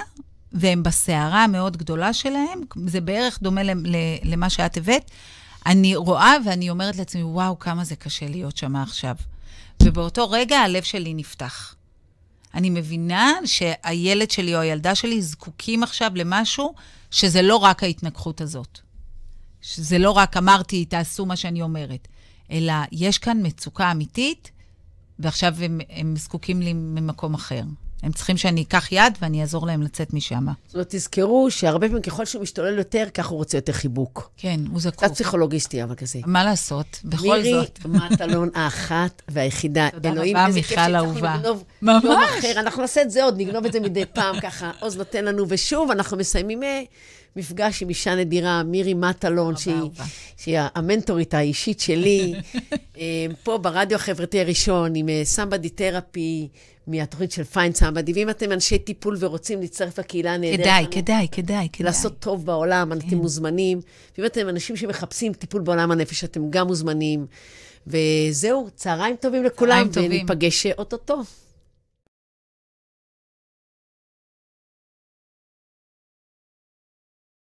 והם בסערה המאוד גדולה שלהם, זה בערך דומה למה שאת הבאת, אני רואה ואני אומרת לעצמי, וואו, כמה זה קשה להיות שם עכשיו. ובאותו רגע הלב שלי נפתח. אני מבינה שהילד שלי או הילדה שלי זקוקים עכשיו למשהו שזה לא רק ההתנגחות הזאת. שזה לא רק אמרתי, תעשו מה שאני אומרת, אלא יש כאן מצוקה אמיתית, ועכשיו הם, הם זקוקים לי ממקום אחר. הם צריכים שאני אקח יד ואני אעזור להם לצאת משם. זאת אומרת, תזכרו שהרבה פעמים ככל שהוא משתולל יותר, ככה הוא רוצה יותר חיבוק. כן, הוא זקוק. קצת פסיכולוגיסטי, אבל כזה. מה לעשות? בכל מירי זאת. מטלון האחת והיחידה. תודה אלוהים, רבה, מיכל אהובה. ממש. יום אחר. אנחנו נעשה את זה עוד, נגנוב את זה מדי פעם ככה. עוז נותן לנו, ושוב, אנחנו מסיימים אה, מפגש עם אישה נדירה, מירי מטלון, שהיא. שהיא המנטורית האישית שלי, [laughs] אה, פה ברדיו החברתי הראשון, עם סמבדי תרפי, מהתוכנית של פיין סמבדי. ואם אתם אנשי טיפול ורוצים להצטרף לקהילה הנהדרת כדאי, כדאי, כדאי, כדאי. לעשות טוב בעולם, כן. אתם מוזמנים. ואם אתם אנשים שמחפשים טיפול בעולם הנפש, אתם גם מוזמנים. וזהו, צהריים טובים לכולם, צהריים טובים. וניפגש אוטוטו.